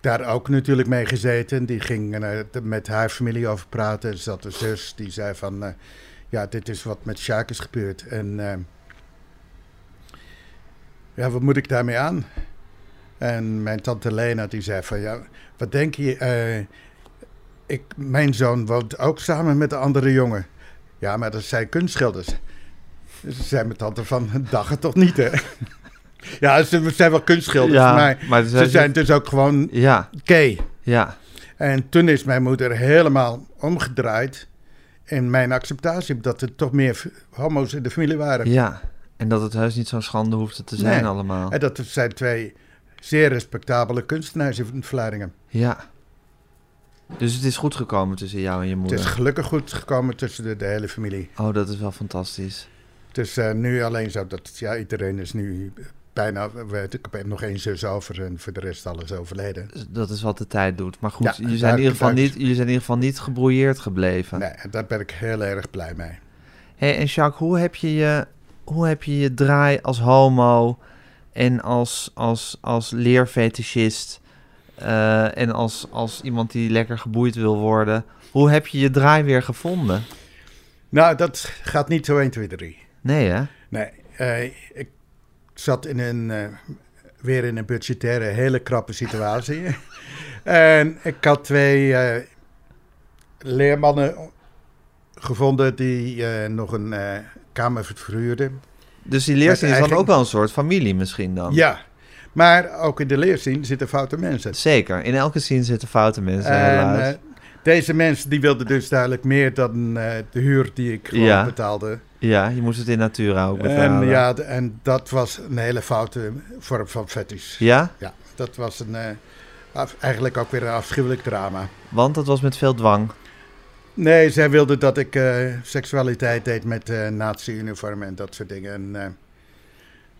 daar ook natuurlijk mee gezeten. Die ging met haar familie over praten. Er zat een zus die zei van... ja, dit is wat met Sjaak is gebeurd. En eh, ja, wat moet ik daarmee aan? En mijn tante Lena die zei van... Ja, wat denk je... eh, ik, mijn zoon woont ook samen met de andere jongen. Ja, maar dat zijn kunstschilders. Dus ze zei mijn tante van, dag het toch niet, hè? ja, ze zijn wel kunstschilders, maar, maar ze zijn dus ook gewoon Ja, gay. ja. En toen is mijn moeder helemaal omgedraaid in mijn acceptatie... dat er toch meer homo's in de familie waren. Ja, en dat het heus niet zo'n schande hoefde te zijn Nee. allemaal. En dat zijn twee zeer respectabele kunstenaars in Vlaardingen. Ja. Dus het is goed gekomen tussen jou en je Het moeder. is gelukkig goed gekomen tussen de, de hele familie. Oh, dat is wel fantastisch. Het is eh, nu alleen zo dat ja, iedereen is nu bijna... Ik heb nog één zus over en voor de rest alles overleden. Dus Dat is wat de tijd doet. Maar goed, Ja, jullie, zijn in ieder geval niet, jullie zijn in ieder geval niet gebrouilleerd gebleven. Nee, daar ben ik heel erg blij mee. Hey, en Jacques, hoe heb je je, hoe heb je, je draai als homo en als, als, als leerfetischist eh, en als, als iemand die lekker geboeid wil worden, hoe heb je je draai weer gevonden? Nou, dat gaat niet zo 1, 2, 3. Nee, hè? Nee, eh, ik zat in een, eh, weer in een budgettaire hele krappe situatie. en ik had twee leermannen gevonden die nog een kamer verhuurden. Dus die leerzin is dan ook wel een soort familie misschien dan? Ja, maar ook in de leerzien zitten foute mensen. Zeker, in elke zin zitten foute mensen En helaas. eh, deze mensen die wilden dus duidelijk meer dan eh, de huur die ik gewoon Ja. betaalde. ja, je moest het in natura ook betalen. En, ja, en dat was een hele foute vorm van fetish. Ja? Ja, dat was een, eh, af- eigenlijk ook weer een afschuwelijk drama. Want dat was met veel dwang. Nee, zij wilde dat ik eh, seksualiteit deed met eh nazi-uniformen en dat soort dingen. En, eh,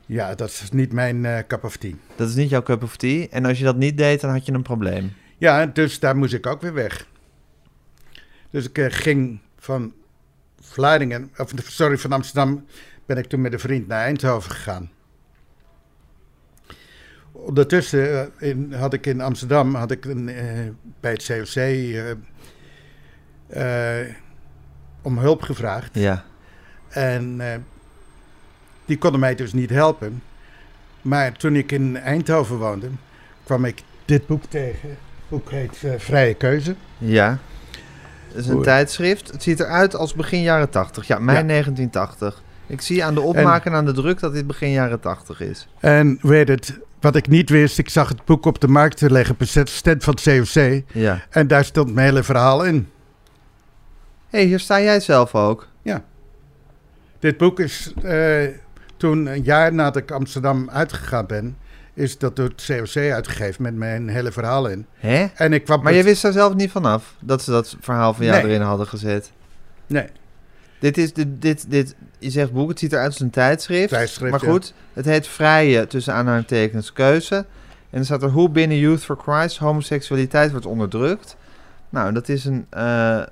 ja, dat is niet mijn cup of tea. Dat is niet jouw cup of tea. En als je dat niet deed, dan had je een probleem. Ja, dus daar moest ik ook weer weg. Dus ik ging van Vlaardingen, of sorry, van Amsterdam ben ik toen met een vriend naar Eindhoven gegaan. Ondertussen in, had ik in Amsterdam had ik een, bij het COC om hulp gevraagd. Ja. En eh, die konden mij dus niet helpen. Maar toen ik in Eindhoven woonde, kwam ik dit boek tegen. Het boek heet eh, Vrije Keuze. Ja. Het is een tijdschrift. Het ziet eruit als begin jaren 80. Ja, mei Ja. 1980. Ik zie aan de opmaak en aan de druk dat dit begin jaren 80 is. En weet het, wat ik niet wist, ik zag het boek op de markt te leggen, stand van het COC. Ja. En daar stond mijn hele verhaal in. Hé, hey, hier sta jij zelf ook. Dit boek is eh, toen een jaar nadat ik Amsterdam uitgegaan ben, is dat door het COC uitgegeven met mijn hele verhaal in. Hè? En ik kwam Maar je wist daar zelf niet vanaf dat ze dat verhaal van jou Nee. erin hadden gezet. Nee, Dit is dit, dit, dit, je zegt boek, het ziet eruit als een tijdschrift. Tijdschrift, maar ja. goed, het heet Vrije, tussen aanhalingstekens, keuze. En er staat er hoe binnen Youth for Christ homoseksualiteit wordt onderdrukt. Nou, dat is een eh,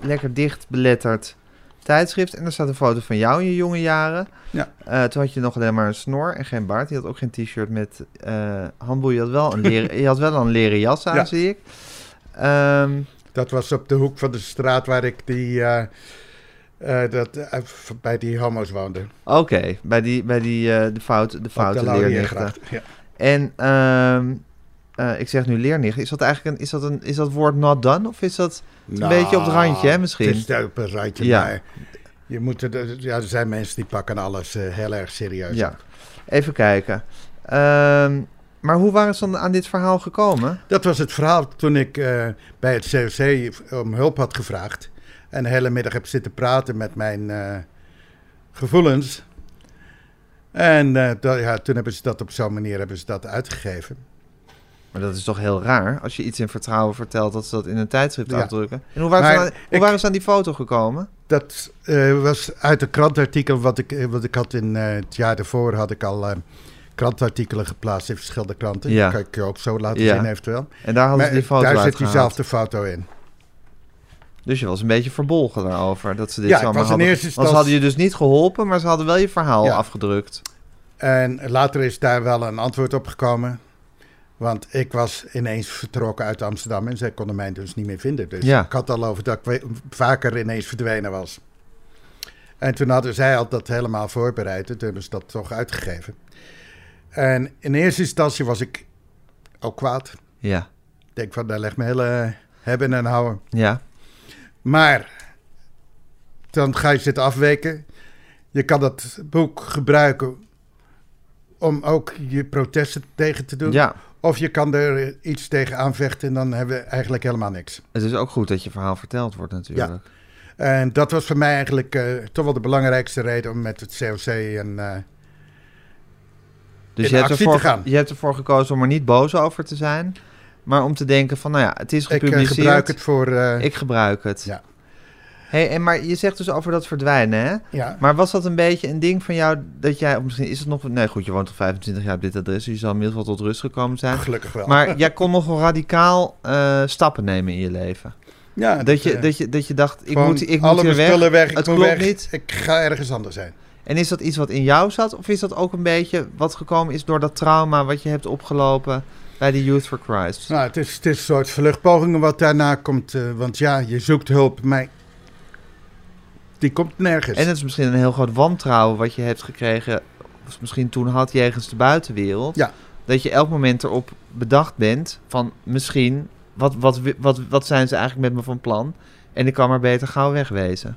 lekker dicht beletterd tijdschrift. En er staat een foto van jou in je jonge jaren. Ja. Eh, toen had je nog alleen maar een snor en geen baard. Je had ook geen t-shirt met eh handboei. Je had wel een leren, je had wel een leren jas aan, Ja. zie ik. Ehm, dat was op de hoek van de straat waar ik die, eh, dat, bij die homo's woonde. Oké, bij die, bij die eh, de, fout, de Op foute de. Ja. En eh, ik zeg nu leernicht. Is dat eigenlijk een, is dat een, is dat woord not done? Of is dat een beetje op het randje, hè, misschien? Het is daar op een randje, Ja. maar je moet er, ja, er zijn mensen die pakken alles eh, heel erg serieus. Ja, even kijken. Ehm, maar hoe waren ze dan aan dit verhaal gekomen? Dat was het verhaal toen ik eh, bij het COC om hulp had gevraagd. En de hele middag heb zitten praten met mijn eh, gevoelens. En eh, ja, toen hebben ze dat op zo'n manier hebben ze dat uitgegeven. Maar dat is toch heel raar als je iets in vertrouwen vertelt dat ze dat in een tijdschrift Ja. afdrukken. En hoe waren, ze aan, hoe ik- waren ze aan die foto gekomen? Dat eh, was uit een krantartikel wat ik, eh, wat ik had in eh, het jaar daarvoor had ik al eh, krantartikelen geplaatst in verschillende kranten. Ja. Dat kan ik je ook zo laten Ja. zien eventueel. En daar hadden Maar ze die foto daar zit diezelfde foto in. Dus je was een beetje verbolgen daarover dat ze dit Ja, zomaar hadden. eerste Want ze hadden je dus niet geholpen, maar ze hadden wel je verhaal afgedrukt. En later is daar wel een antwoord op gekomen. Want ik was ineens vertrokken uit Amsterdam en zij konden mij dus niet meer vinden. Dus Ja. ik had al over dat ik vaker ineens verdwenen was. En toen hadden zij al dat helemaal voorbereid. Toen hebben ze dat toch uitgegeven. En in eerste instantie was ik ook kwaad. Ja. Ik denk van, daar legt me hele hebben en houden. Ja. Maar dan ga je zitten afweken. Je kan dat boek gebruiken om ook je protesten tegen te doen. Ja. Of je kan er iets tegen aanvechten en dan hebben we eigenlijk helemaal niks. Het is ook goed dat je verhaal verteld wordt natuurlijk. En dat was voor mij eigenlijk eh, toch wel de belangrijkste reden om met het COC en... eh, Dus in je hebt, ervoor, te gaan. je hebt ervoor gekozen om er niet boos over te zijn. Maar om te denken van, nou ja, het is ik eh, gepubliceerd. gebruik het voor... Ik gebruik het. Ja. Hey, en maar je zegt dus over dat verdwijnen, hè? ja. Maar was dat een beetje een ding van jou dat jij, of misschien is het nog, nee goed, je woont al 25 jaar op dit adres, dus je zal inmiddels wel tot rust gekomen zijn. Gelukkig wel. Maar jij kon nogal radicaal eh, stappen nemen in je leven. ja, Dat je, eh, dat je, dat je dacht, ik moet, ik alle moet mijn weg. spullen weg. Ik Het klopt weg. niet. Ik ga ergens anders zijn. En is dat iets wat in jou zat? Of is dat ook een beetje wat gekomen is door dat trauma wat je hebt opgelopen bij de Youth for Christ? Nou, het is, het is een soort vluchtpogingen wat daarna komt. eh, want ja, je zoekt hulp, maar die komt nergens. En het is misschien een heel groot wantrouwen wat je hebt gekregen, of misschien toen had jegens de buitenwereld. Ja. Dat je elk moment erop bedacht bent van misschien, wat, wat, wat, wat zijn ze eigenlijk met me van plan? En ik kan maar beter gauw wegwezen.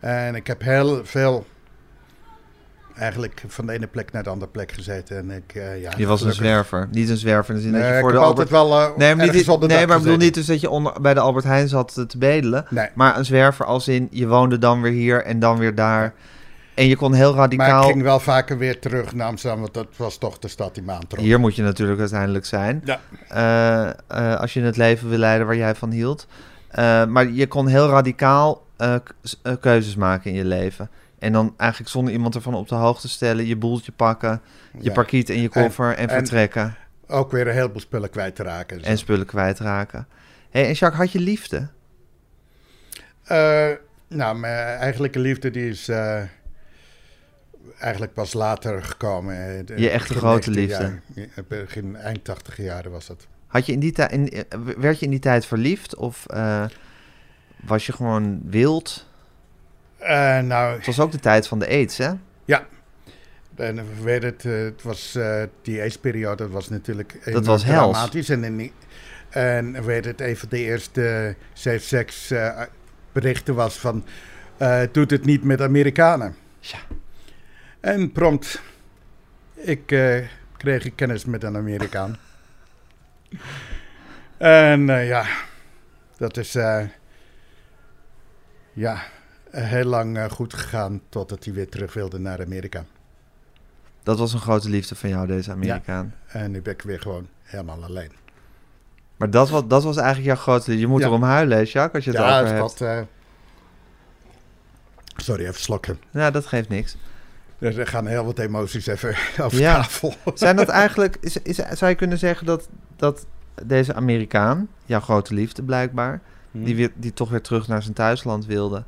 En ik heb heel veel eigenlijk van de ene plek naar de andere plek gezeten. En ik, eh, ja, Je was een zwerver. Niet een zwerver in de zin dat je ik voor de heb Albert... altijd wel uh, Nee, maar, niet, nee, maar ik bedoel niet dus dat je onder, bij de Albert Heijn zat te, bedelen. Nee, Maar een zwerver als in, je woonde dan weer hier en dan weer daar. En je kon heel maar radicaal... ik ging wel vaker weer terug naar Amsterdam, want dat was toch de stad die me aantrok. Hier moet je natuurlijk uiteindelijk zijn. Ja. Eh, eh, als je het leven wil leiden waar jij van hield. Eh, maar je kon heel radicaal eh, eh, keuzes maken in je leven. En dan eigenlijk zonder iemand ervan op de hoogte te stellen, je boeltje pakken, je Ja. parkiet in je koffer en, en- vertrekken. Ook weer een heleboel spullen kwijt te raken. En spullen kwijtraken. Hey, en Jacques, had je liefde? Eh, nou, mijn eigenlijke liefde die is eh, eigenlijk pas later gekomen. eh, Je echte grote 19 liefde. jaar. Begin eind 80 jaren was dat. Had je in die tijd, in, werd je in die tijd verliefd? Of was je gewoon wild? Eh, nou, Het was ook de tijd van de aids, hè? En we weten het, eh, het was eh, die AIDS-periode, dat was natuurlijk enorm was hels. dramatisch. En, in die- en we weten het, een van de eerste safe sex eh, berichten was van, eh, doet het niet met Amerikanen. Ja. En prompt, ik eh, kreeg ik kennis met een Amerikaan. en eh, ja, dat is eh, ja, heel lang eh, goed gegaan totdat hij weer terug wilde naar Amerika. Dat was een grote liefde van jou, deze Amerikaan. En nu ben ik weer gewoon helemaal alleen. Maar dat was, dat was eigenlijk jouw grote liefde. Je moet Ja. erom huilen, Jacques, als je het ja, over hebt. wat, eh, Sorry, even slokken. Ja, dat geeft niks. Er er gaan heel wat emoties even over Ja. tafel. Zijn dat eigenlijk... Is, is, zou je kunnen zeggen dat, dat deze Amerikaan, jouw grote liefde blijkbaar... Hmm. die, weer, die toch weer terug naar zijn thuisland wilde...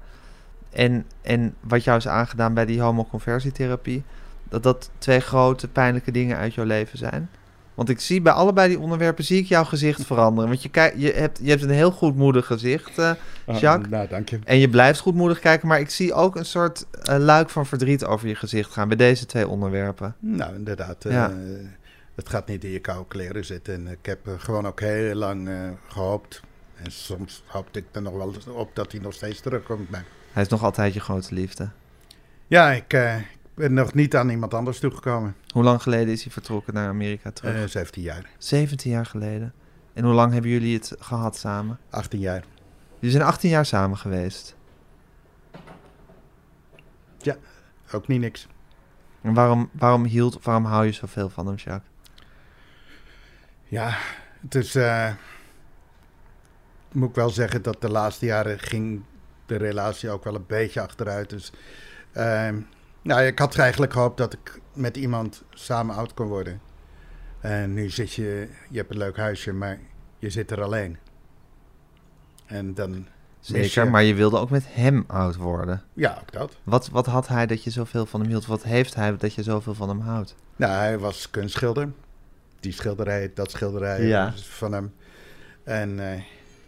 en, en wat jou is aangedaan bij die homoconversietherapie... dat dat twee grote pijnlijke dingen uit jouw leven zijn? Want ik zie bij allebei die onderwerpen zie ik jouw gezicht veranderen. Want je, kijk, je, hebt, je hebt een heel goedmoedig gezicht, eh, Ah, Jacques. nou, dank je. En je blijft goedmoedig kijken, maar ik zie ook een soort eh, luik van verdriet over je gezicht gaan bij deze twee onderwerpen. Nou, inderdaad. eh, Ja. het gaat niet in je koude kleren zitten. En ik heb gewoon ook heel lang eh, gehoopt. En soms hoopte ik er nog wel op dat hij nog steeds terugkomt. Maar Hij is nog altijd je grote liefde. ja, ik, eh, ik ben nog niet aan iemand anders toegekomen. Hoe lang geleden is hij vertrokken naar Amerika terug? Eh 17 jaar, 17 jaar geleden. En hoe lang hebben jullie het gehad samen? 18 jaar. Jullie zijn 18 jaar samen geweest. Ook niet niks. En waarom, waarom hield, waarom hou je zoveel van hem, Jacques? Ja, het is. eh, moet ik wel zeggen dat de laatste jaren ging de relatie ook wel een beetje achteruit. Dus. ehm, nou, ik had eigenlijk gehoopt dat ik met iemand samen oud kon worden. En nu zit je. Je hebt een leuk huisje, maar je zit er alleen. En dan. Zeker, je- maar je wilde ook met hem oud worden. Ja, ook dat. Wat, wat had hij dat je zoveel van hem hield? Wat heeft hij dat je zoveel van hem houdt? Nou, hij was kunstschilder. Die schilderij, dat schilderij Ja. is van hem. En eh,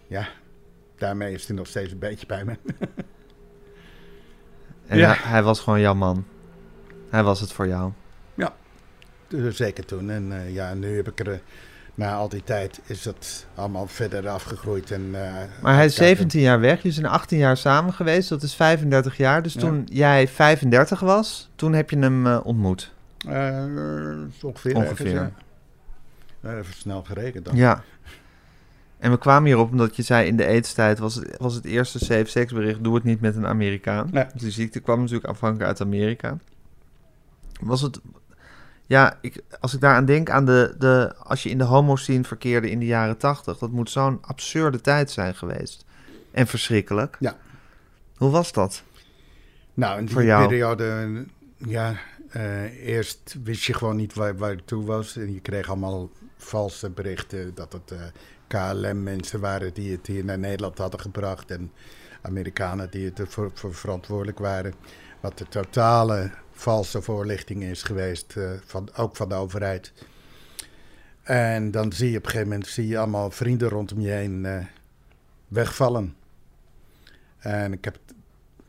ja, daarmee is hij nog steeds een beetje bij me. En Ja. hij, hij was gewoon jouw man. Hij was het voor jou. Dus Zeker toen. En eh, ja, nu heb ik er, eh, na al die tijd, is het allemaal verder afgegroeid. En, eh, Maar hij is kijken. 17 jaar weg. Jullie zijn 18 jaar samen geweest. Dat is 35 jaar. Dus Ja. toen jij 35 was, toen heb je hem eh, ontmoet. Eh, ongeveer. Ja. Eh, Even snel gerekend dan. Ja. En we kwamen hierop omdat je zei in de eetstijd was het, was het eerste safe sex bericht, doe het niet met een Amerikaan. Nee. Dus die ziekte kwam natuurlijk afhankelijk uit Amerika. Was het, ja, ik, als ik daaraan denk aan de, de, als je in de homo-scene verkeerde in de jaren tachtig, dat moet zo'n absurde tijd zijn geweest. En verschrikkelijk. Ja. Hoe was dat? Nou, in die Voor jou? periode, ja, eh, eerst wist je gewoon niet waar, waar je toe was. En je kreeg allemaal valse berichten dat het eh, KLM-mensen waren die het hier naar Nederland hadden gebracht. En Amerikanen die het ervoor voor verantwoordelijk waren. Wat de totale valse voorlichting is geweest, eh, van, ook van de overheid. En dan zie je op een gegeven moment zie je allemaal vrienden rondom je heen eh, wegvallen. En ik heb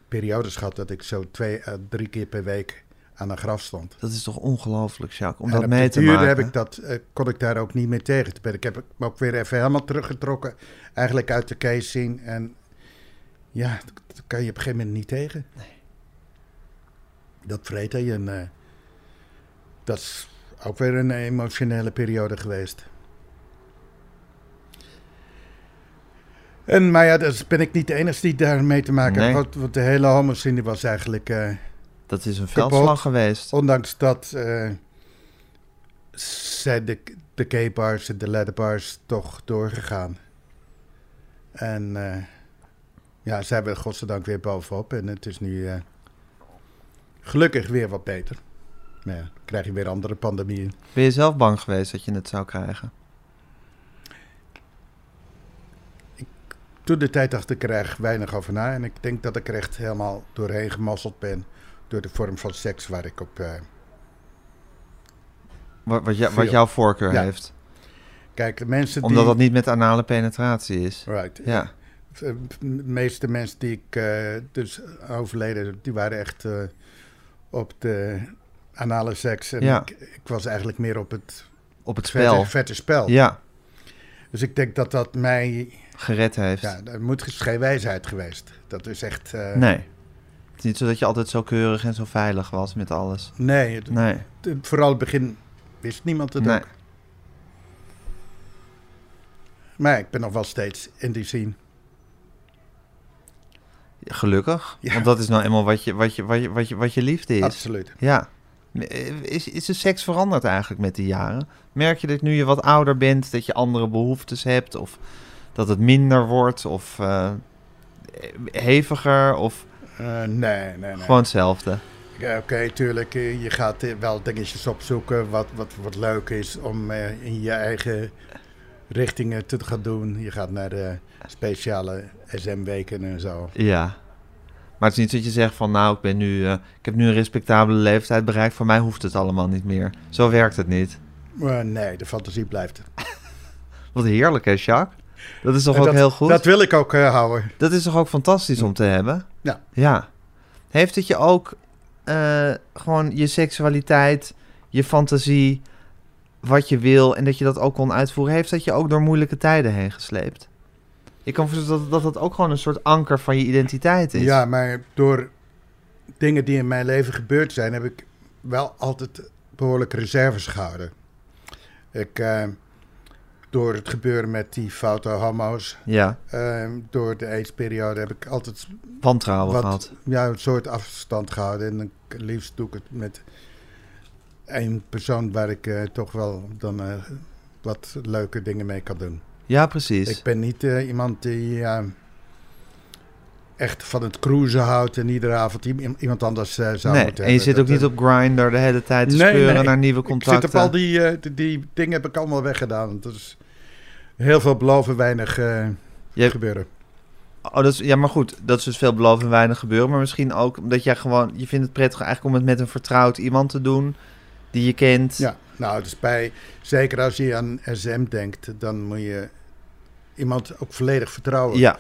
periodes gehad dat ik zo twee, à drie keer per week aan een graf stond. Dat is toch ongelooflijk, Jacques, om en dat mee te maken. heb ik dat, eh, kon ik daar ook niet meer tegen. Ik heb me ook weer even helemaal teruggetrokken, eigenlijk uit de case zien. En ja, dat kan je op een gegeven moment niet tegen. Dat vreet je en eh, dat is ook weer een emotionele periode geweest. En, maar ja, dus ben ik niet de enige die daarmee te maken Nee. heeft. Want, want de hele homoscene was eigenlijk... eh, Dat is een Kapot. veldslag geweest. Ondanks dat eh, zijn de, de gay bars en de leather bars toch doorgegaan. En eh, ja, ze hebben godzijdank weer bovenop. En het is nu eh, gelukkig weer wat beter. Maar ja, dan krijg je weer andere pandemieën. Ben je zelf bang geweest dat je het zou krijgen? Toen de tijd dacht ik er erg weinig over na. En ik denk dat ik er echt helemaal doorheen gemasseld ben. Door de vorm van seks waar ik op... eh, Wat, wat, jou- Veel. wat jouw voorkeur Ja. heeft. kijk, de mensen Omdat die... dat niet met anale penetratie is. Right. Ja. De meeste mensen die ik eh, dus overleden, die waren echt eh, op de anale seks. En Ja. ik, ik was eigenlijk meer op het Op het vette, spel. vette spel. Ja, Dus ik denk dat dat mij... gered heeft. Ja, dat moet geen wijsheid geweest. Dat is echt... eh, Nee. Is niet zo dat je altijd zo keurig en zo veilig was met alles. Nee, het- Nee. het- vooral in het begin wist niemand het Nee. ook. Maar ik ben nog wel steeds in die scene. Gelukkig. Ja. Want dat is nou eenmaal wat je, wat je, wat je, wat je, wat je liefde is. Absoluut. Ja. Is, is de seks veranderd eigenlijk met de jaren? Merk je dat nu je wat ouder bent, dat je andere behoeftes hebt? Of dat het minder wordt? Of eh, heviger? Of nee, nee, nee. gewoon hetzelfde? Ja, Oké, tuurlijk. eh, Je gaat eh, wel dingetjes opzoeken wat, wat, wat leuk is om eh, in je eigen richtingen te gaan doen. Je gaat naar de speciale SM-weken en zo. Ja. Maar het is niet dat je zegt van nou, ik, ben nu, eh, ik heb nu een respectabele leeftijd bereikt. Voor mij hoeft het allemaal niet meer. Zo werkt het niet. Nee, de fantasie blijft. Wat heerlijk hè, Jacques? Dat is toch En ook dat, heel goed? Dat wil ik ook eh, houden. Dat is toch ook fantastisch om te hebben? Ja. Ja. Heeft het je ook eh, gewoon je seksualiteit, je fantasie, wat je wil en dat je dat ook kon uitvoeren, heeft dat je ook door moeilijke tijden heen gesleept? Ik kan voorstellen dat, dat dat ook gewoon een soort anker van je identiteit is. Ja, maar door dingen die in mijn leven gebeurd zijn, heb ik wel altijd behoorlijk reserves gehouden. Ik, eh, door het gebeuren met die foute homo's, Ja, eh, door de aidsperiode, heb ik altijd wantrouwen wat, gehad. ja, een soort afstand gehouden. En dan liefst doe ik het met één persoon waar ik eh, toch wel dan eh, wat leuke dingen mee kan doen. Ja, precies. Ik ben niet eh, iemand die eh, echt van het cruisen houdt en iedere avond iemand anders eh, zou nee, moeten en je zit ook Dat, niet op Grindr de hele tijd te Nee, speuren nee. naar nieuwe Ik contacten. zit op al die, die, die dingen heb ik allemaal weggedaan. Is heel veel beloven, weinig eh, Je- gebeuren. Oh, dat is, ja, maar goed, dat is dus veel beloven en weinig gebeuren. Maar misschien ook omdat jij gewoon, je vindt het prettig eigenlijk om het met een vertrouwd iemand te doen die je kent. Ja, nou, dus bij, zeker als je aan SM denkt, dan moet je iemand ook volledig vertrouwen. ja,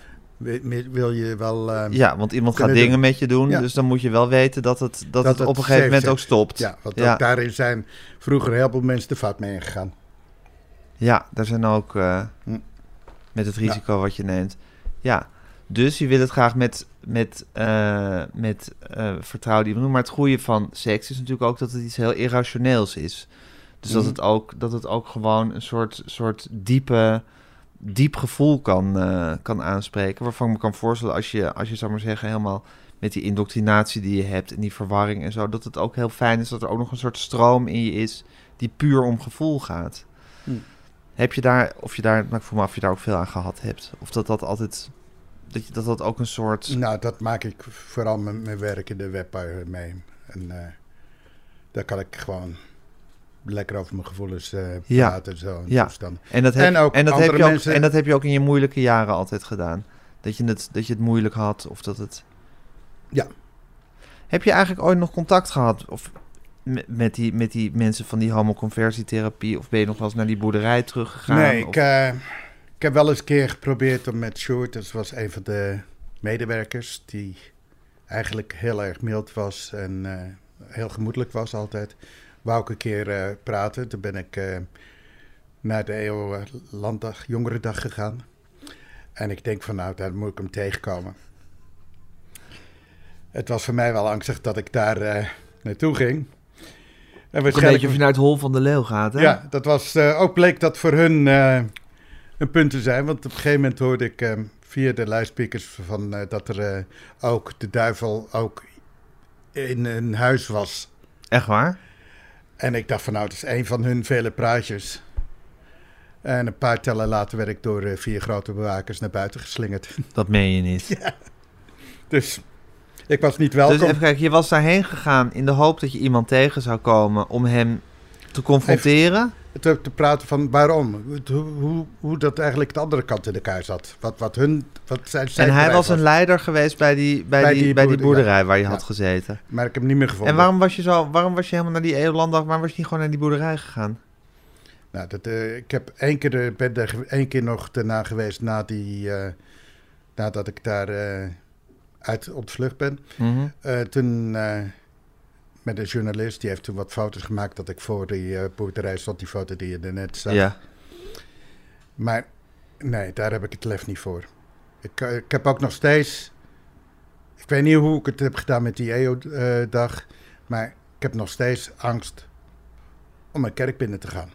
Wil, je wel... eh, ja, want iemand gaat dingen met je doen, Ja. dus dan moet je wel weten dat het, dat Dat het op een gegeven moment ook stopt. ja, want Ja. ook daarin zijn vroeger heel veel mensen de fout mee ingegaan. Ja, daar zijn ook eh, Hm. met het risico wat je neemt. Ja, dus je wil het graag met, met, eh, met vertrouwde iemand doen. Maar het goede van seks is natuurlijk ook dat het iets heel irrationeels is. Dus dat, Mhm. het ook, dat het ook gewoon een soort, soort diepe, diep gevoel kan, kan aanspreken. Waarvan ik me kan voorstellen als je, als je zou maar zeggen, helemaal met die indoctrinatie die je hebt en die verwarring en zo, dat het ook heel fijn is dat er ook nog een soort stroom in je is die puur om gevoel gaat. Hm. Heb je daar, of je daar, maar ik voel me af of je daar ook veel aan gehad hebt. Of dat dat altijd, dat je, dat, dat ook een soort... Nou, dat maak ik vooral met mijn werk in de web eh, mee. En eh, daar kan ik gewoon lekker over mijn gevoelens eh Ja. praten. Zo, en Ja. toestanden. En dat heb, En ook en dat heb je ook, mensen- en dat heb je ook in je moeilijke jaren altijd gedaan. Dat je het, dat je het moeilijk had of dat het... Ja. Heb je eigenlijk ooit nog contact gehad of met, die, met die mensen van die homoconversietherapie? Of ben je nog wel eens naar die boerderij teruggegaan? nee, Of- ik, eh, ik heb wel eens een keer geprobeerd om met Sjoerd, dat was een van de medewerkers, die eigenlijk heel erg mild was en eh, heel gemoedelijk was altijd. Wou ik een keer eh, praten. Toen ben ik naar de EO Landdag, Jongerendag gegaan. En ik denk van nou, daar moet ik hem tegenkomen. Het was voor mij wel angstig dat ik daar naartoe ging. En Ook een waarschijnlijk beetje of je naar het hol van de leeuw gaat, hè? ja, dat was eh, ook bleek dat voor hun eh, een punt te zijn. Want op een gegeven moment hoorde ik eh, via de luidsprekers van eh, dat er ook de duivel ook in een huis was. Echt waar? En ik dacht van nou, het is een van hun vele praatjes. En een paar tellen later werd ik door vier grote bewakers naar buiten geslingerd. Dat meen je niet. Dus ik was niet welkom. Dus even kijken, je was daarheen gegaan in de hoop dat je iemand tegen zou komen om hem te confronteren. te, te praten van waarom. Hoe, hoe, hoe dat eigenlijk de andere kant in elkaar zat. Wat, wat hun, wat zijn, zijn En hij was een leider geweest bij die, bij Bij die, die bij die boerderij. boerderij waar je Ja. had gezeten. Maar ik heb hem niet meer gevonden. En waarom was je zo, waarom was je helemaal naar die Eeuwlanddag, waarom was je niet gewoon naar die boerderij gegaan? Nou, dat, eh, ik heb één keer, eh, ben er één keer nog daarna geweest na die, eh, nadat ik daar uit op de vlucht ben. Mhm. Eh, toen eh, met een journalist, die heeft toen wat foto's gemaakt dat ik voor die eh, boerderij stond, die foto die je er net zag. Ja. Maar nee, daar heb ik het lef niet voor. Ik, ik heb ook nog steeds, ik weet niet hoe ik het heb gedaan met die EO-dag, maar ik heb nog steeds angst om een kerk binnen te gaan.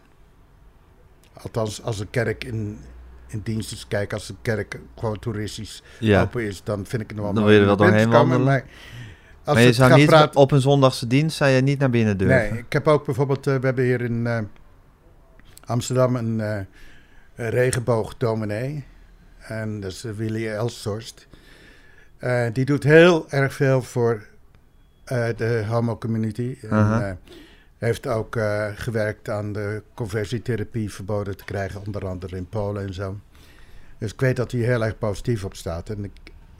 Althans, als een kerk in, in dienst is, kijk, als een kerk gewoon toeristisch ja. open is, dan vind ik het nog wel Dan wil je er wel doorheen wandelen. Maar, als maar je zou niet praten- op een zondagse dienst zou je niet naar binnen durven. Nee, ik heb ook bijvoorbeeld, eh, we hebben hier in eh, Amsterdam een een regenboogdominee. En dat is Willy Elshorst. Die doet heel erg veel voor de homo-community. En Aha. eh, heeft ook eh, gewerkt aan de conversietherapie verboden te krijgen, onder andere in Polen en zo. Dus ik weet dat hij heel erg positief op staat. En ik,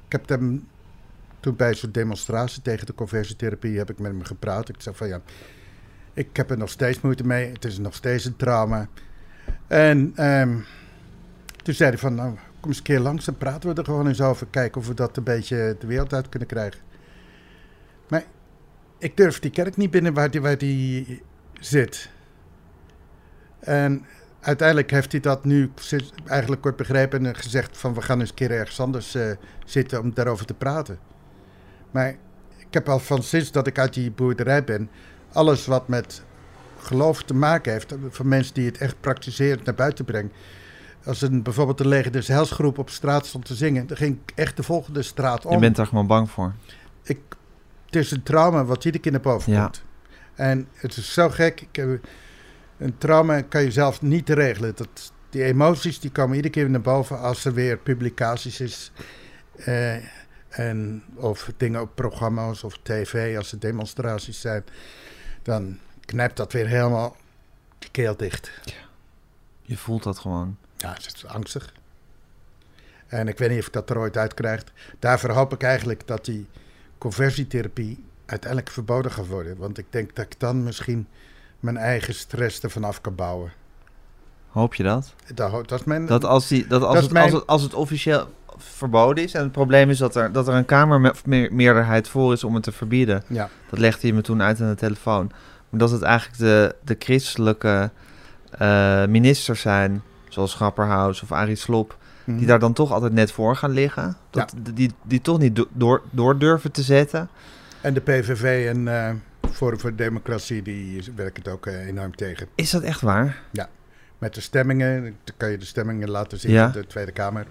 ik heb hem toen bij zo'n demonstratie tegen de conversietherapie heb ik met hem gepraat. Ik zei van ja, ik heb er nog steeds moeite mee. Het is nog steeds een trauma. En ehm, toen zei hij van nou, kom eens een keer langs en praten we er gewoon eens over. Kijken of we dat een beetje de wereld uit kunnen krijgen. Maar ik durf die kerk niet binnen waar die, waar die zit. En uiteindelijk heeft hij dat nu eigenlijk kort begrepen en gezegd van we gaan eens een keer ergens anders eh, zitten om daarover te praten. Maar ik heb al van sinds dat ik uit die boerderij ben alles wat met geloof te maken heeft, van mensen die het echt praktiseren naar buiten brengen. Als een, bijvoorbeeld een leger des helsgroep op straat stond te zingen, dan ging ik echt de volgende straat om. Je bent daar gewoon bang voor. Ik, het is een trauma wat iedere keer naar boven Ja. komt. En het is zo gek. Ik heb, een trauma kan je zelf niet regelen. Dat, die emoties die komen iedere keer naar boven als er weer publicaties is. eh, en, of dingen op programma's of tv, als er demonstraties zijn. Dan knijpt dat weer helemaal de keel dicht. Je voelt dat gewoon. Ja, het is angstig. En ik weet niet of ik dat er ooit uit krijg. Daarvoor hoop ik eigenlijk dat die conversietherapie uiteindelijk verboden gaat worden. Want ik denk dat ik dan misschien mijn eigen stress ervan af kan bouwen. Hoop je dat? Dat, dat mijn... Dat als, die, dat als, Dat het, mijn- als, het, als het officieel verboden is... en het probleem is dat er, dat er een kamermeerderheid voor is om het te verbieden... Ja, dat legde hij me toen uit aan de telefoon... maar dat het eigenlijk de, de christelijke eh, ministers zijn... zoals Grapperhaus of Arie Slop... Mhm. die daar dan toch altijd net voor gaan liggen... Dat, die, die toch niet do- door, door durven te zetten... En de PVV en eh Forum voor Democratie, die werken het ook eh, enorm tegen. Is dat echt waar? Met de stemmingen, dan kan je de stemmingen laten zien Ja. in de Tweede Kamer.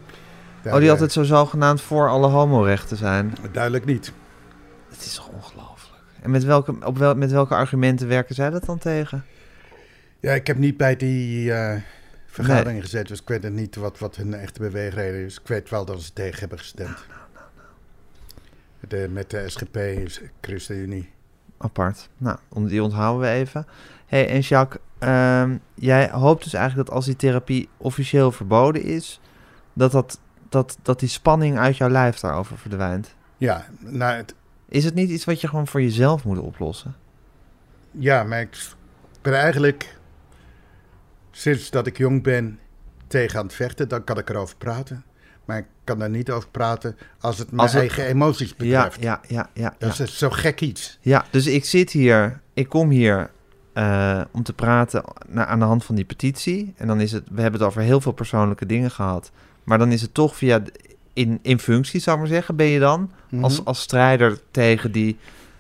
Daar, oh, die altijd zo zogenaamd voor alle homorechten zijn. Duidelijk niet. Het is toch ongelooflijk. En met welke, op wel, met welke argumenten werken zij dat dan tegen? Ja, ik heb niet bij die eh, vergadering gezeten, dus ik weet het niet wat, wat hun echte beweegreden is. Ik weet wel dat ze tegen hebben gestemd. De, met de SGP, is ChristenUnie. Apart. Nou, die onthouden we even. hey, en Jacques, ehm, jij hoopt dus eigenlijk dat als die therapie officieel verboden is, dat, dat, dat, dat die spanning uit jouw lijf daarover verdwijnt. Ja, nou, het, Is het niet iets wat je gewoon voor jezelf moet oplossen? ja, maar ik ben eigenlijk sinds dat ik jong ben tegen aan het vechten. Dan kan ik erover praten. Maar ik kan er niet over praten als het mijn Als het- eigen emoties betreft. ja, ja, ja. Dat ja. is zo gek iets. Ja, dus ik zit hier, ik kom hier eh, om te praten na, aan de hand van die petitie. En dan is het, we hebben het over heel veel persoonlijke dingen gehad. Maar dan is het toch via, in, in functie, zou ik maar zeggen, ben je dan Mhm. als, als strijder tegen die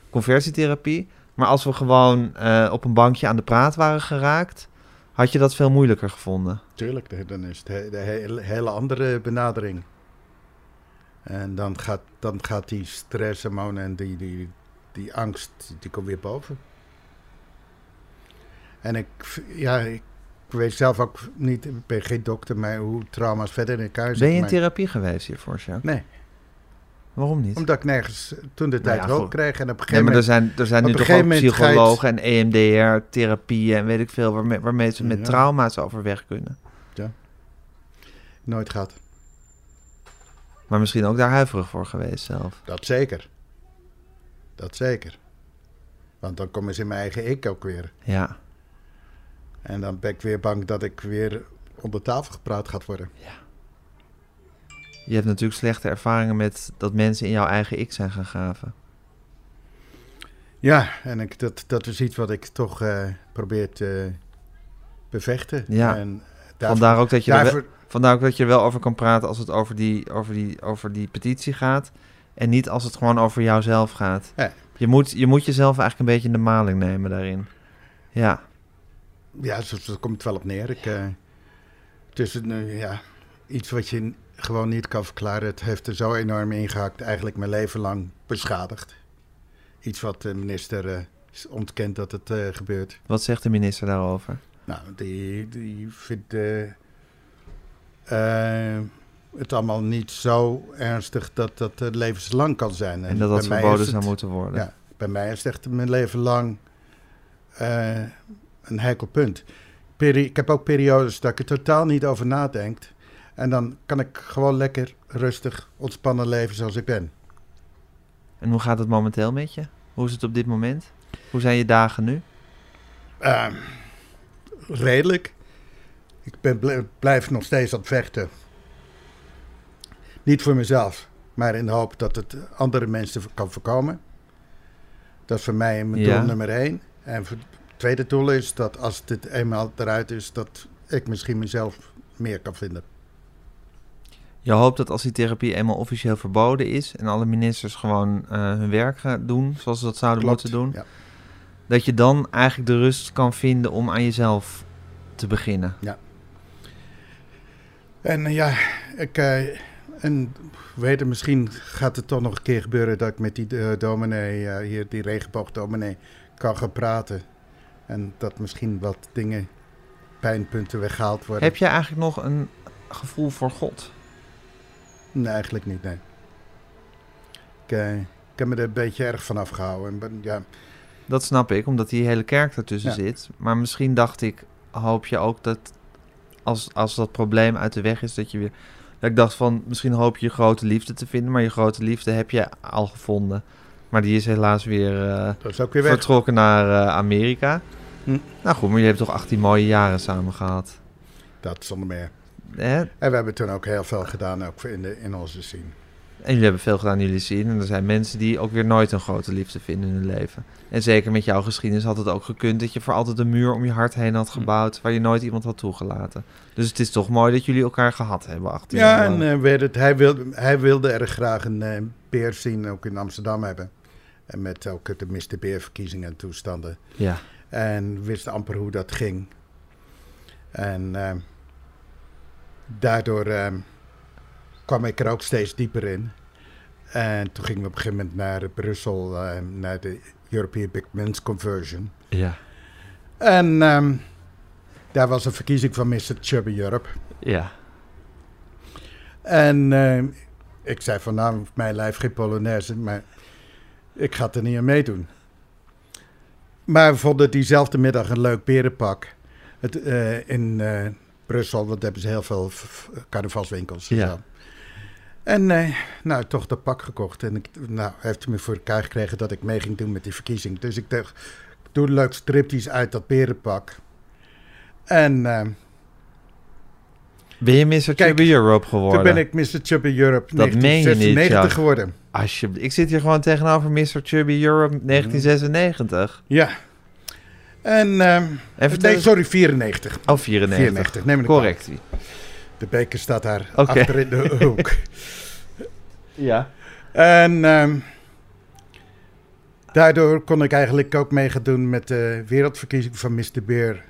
conversietherapie. Maar als we gewoon eh, op een bankje aan de praat waren geraakt, had je dat veel moeilijker gevonden. Tuurlijk, dan is het he- de hele, andere benadering. En dan gaat, dan gaat die stresshormonen en die, die, die angst, die komt weer boven. En ik, ja, ik weet zelf ook niet, ik ben geen dokter, maar hoe trauma's verder in elkaar zitten. Ben je in therapie geweest hiervoor, Jacques? Nee, Waarom niet? omdat ik nergens toen de Nou tijd ja, hulp goed. kreeg. En op een Nee, gegeven maar er moment... zijn, er zijn nu toch ook moment het- psychologen en EMDR-therapieën en weet ik veel, waarmee, waarmee ze met Ja. trauma's overweg kunnen. Nooit gehad. Maar misschien ook daar huiverig voor geweest zelf. Dat zeker. Dat zeker. Want dan kom eens in mijn eigen ik ook weer. Ja, En dan ben ik weer bang dat ik weer onder tafel gepraat gaat worden. Je hebt natuurlijk slechte ervaringen met dat mensen in jouw eigen ik zijn gaan graven. Ja, en ik, dat, dat is iets wat ik toch eh, probeer te bevechten. Ja. En daarvoor, Vandaar ook, dat je wel, vandaar ook dat je er wel over kan praten als het over die, over die, over die petitie gaat. En niet als het gewoon over jouzelf gaat. Ja. Je, moet, je moet jezelf eigenlijk een beetje in de maling nemen daarin. Ja, ja, zo, zo komt het wel op neer. Ik, eh, het is een, eh, ja, iets wat je gewoon niet kan verklaren. Het heeft er zo enorm ingehakt, eigenlijk mijn leven lang beschadigd. Iets wat de minister eh, ontkent dat het eh, gebeurt. wat zegt de minister daarover? Nou, die, die vindt eh, het allemaal niet zo ernstig dat dat levenslang kan zijn. En dat dat verboden zou moeten worden. Ja, bij mij is het echt mijn leven lang een heikel punt. Peri- ik heb ook periodes dat ik er totaal niet over nadenk. En dan kan ik gewoon lekker rustig, ontspannen leven zoals ik ben. En hoe gaat het momenteel met je? Hoe is het op dit moment? Hoe zijn je dagen nu? Eh, redelijk. Ik ben bl- blijf nog steeds aan het vechten. Niet voor mezelf, maar in de hoop dat het andere mensen kan voorkomen. Dat is voor mij mijn Ja. doel nummer één. En het tweede doel is dat als dit eenmaal eruit is, dat ik misschien mezelf meer kan vinden. Je hoopt dat als die therapie eenmaal officieel verboden is en alle ministers gewoon eh, hun werk gaan doen zoals ze dat zouden Klopt. moeten doen, Ja. Dat je dan eigenlijk de rust kan vinden om aan jezelf te beginnen. En eh, ja, ik, eh, en weet het, misschien gaat het toch nog een keer gebeuren dat ik met die eh, dominee, hier, die regenboogdominee, kan gaan praten. En dat misschien wat dingen, pijnpunten weggehaald worden. Heb je eigenlijk nog een gevoel voor God? Nee, eigenlijk niet, nee. Ik, eh, ik heb me er een beetje erg van afgehouden. En ja, Dat snap ik, omdat die hele kerk ertussen Ja. zit. Maar misschien dacht ik, hoop je ook dat als, als dat probleem uit de weg is, dat je weer... Dat ik dacht van, misschien hoop je je grote liefde te vinden, maar je grote liefde heb je al gevonden. Maar die is helaas weer eh, is weer vertrokken naar eh, Amerika. Hm. Nou goed, maar je hebt toch 18 mooie jaren samen gehad. Dat zonder meer. Hè? En we hebben toen ook heel veel gedaan, ook in, de, in onze scene. En jullie hebben veel gedaan, jullie zien. En er zijn mensen die ook weer nooit een grote liefde vinden in hun leven. En zeker met jouw geschiedenis had het ook gekund dat je voor altijd een muur om je hart heen had gebouwd. waar je nooit iemand had toegelaten. Dus het is toch mooi dat jullie elkaar gehad hebben. 18 Ja, jaar en weet het, hij, wilde, hij wilde erg graag een eh beer zien, ook in Amsterdam hebben. En met ook de Mr. Beer verkiezingen en toestanden. ja. En wist amper hoe dat ging. En eh, daardoor eh, kwam ik er ook steeds dieper in. En toen gingen we op een gegeven moment naar Brussel, eh, naar de European Big Men's Conversion. Ja. En ehm, daar was een verkiezing van Mr. Chubby Europe. Ja. En ik zei van nou, mijn lijf geen Polonaise, maar ik ga er niet aan meedoen. Maar we vonden diezelfde middag een leuk berenpak het, eh, in eh, Brussel, want daar hebben ze heel veel carnavalswinkels. Ja. zo. En eh, nou, toch dat pak gekocht. En ik, nou, heeft hij me voor elkaar gekregen dat ik mee ging doen met die verkiezing. Dus ik dacht, ik doe leuk stripties uit dat berenpak. En eh, Ben je Mr. Chubby Europe geworden? toen ben ik Mr. Chubby Europe Dat meen je niet, 1996 Jacques. geworden. Alsjeblieft. Ik zit hier gewoon tegenover Mr. Chubby Europe 1996. Ja. En, ehm, En vertel nee, sorry, 94. Oh, 94. 94, neem me niet Correct. De beker staat daar achter in de hoek. Ja. en ehm, daardoor kon ik eigenlijk ook mee gaan doen met de wereldverkiezing van Mr. Beer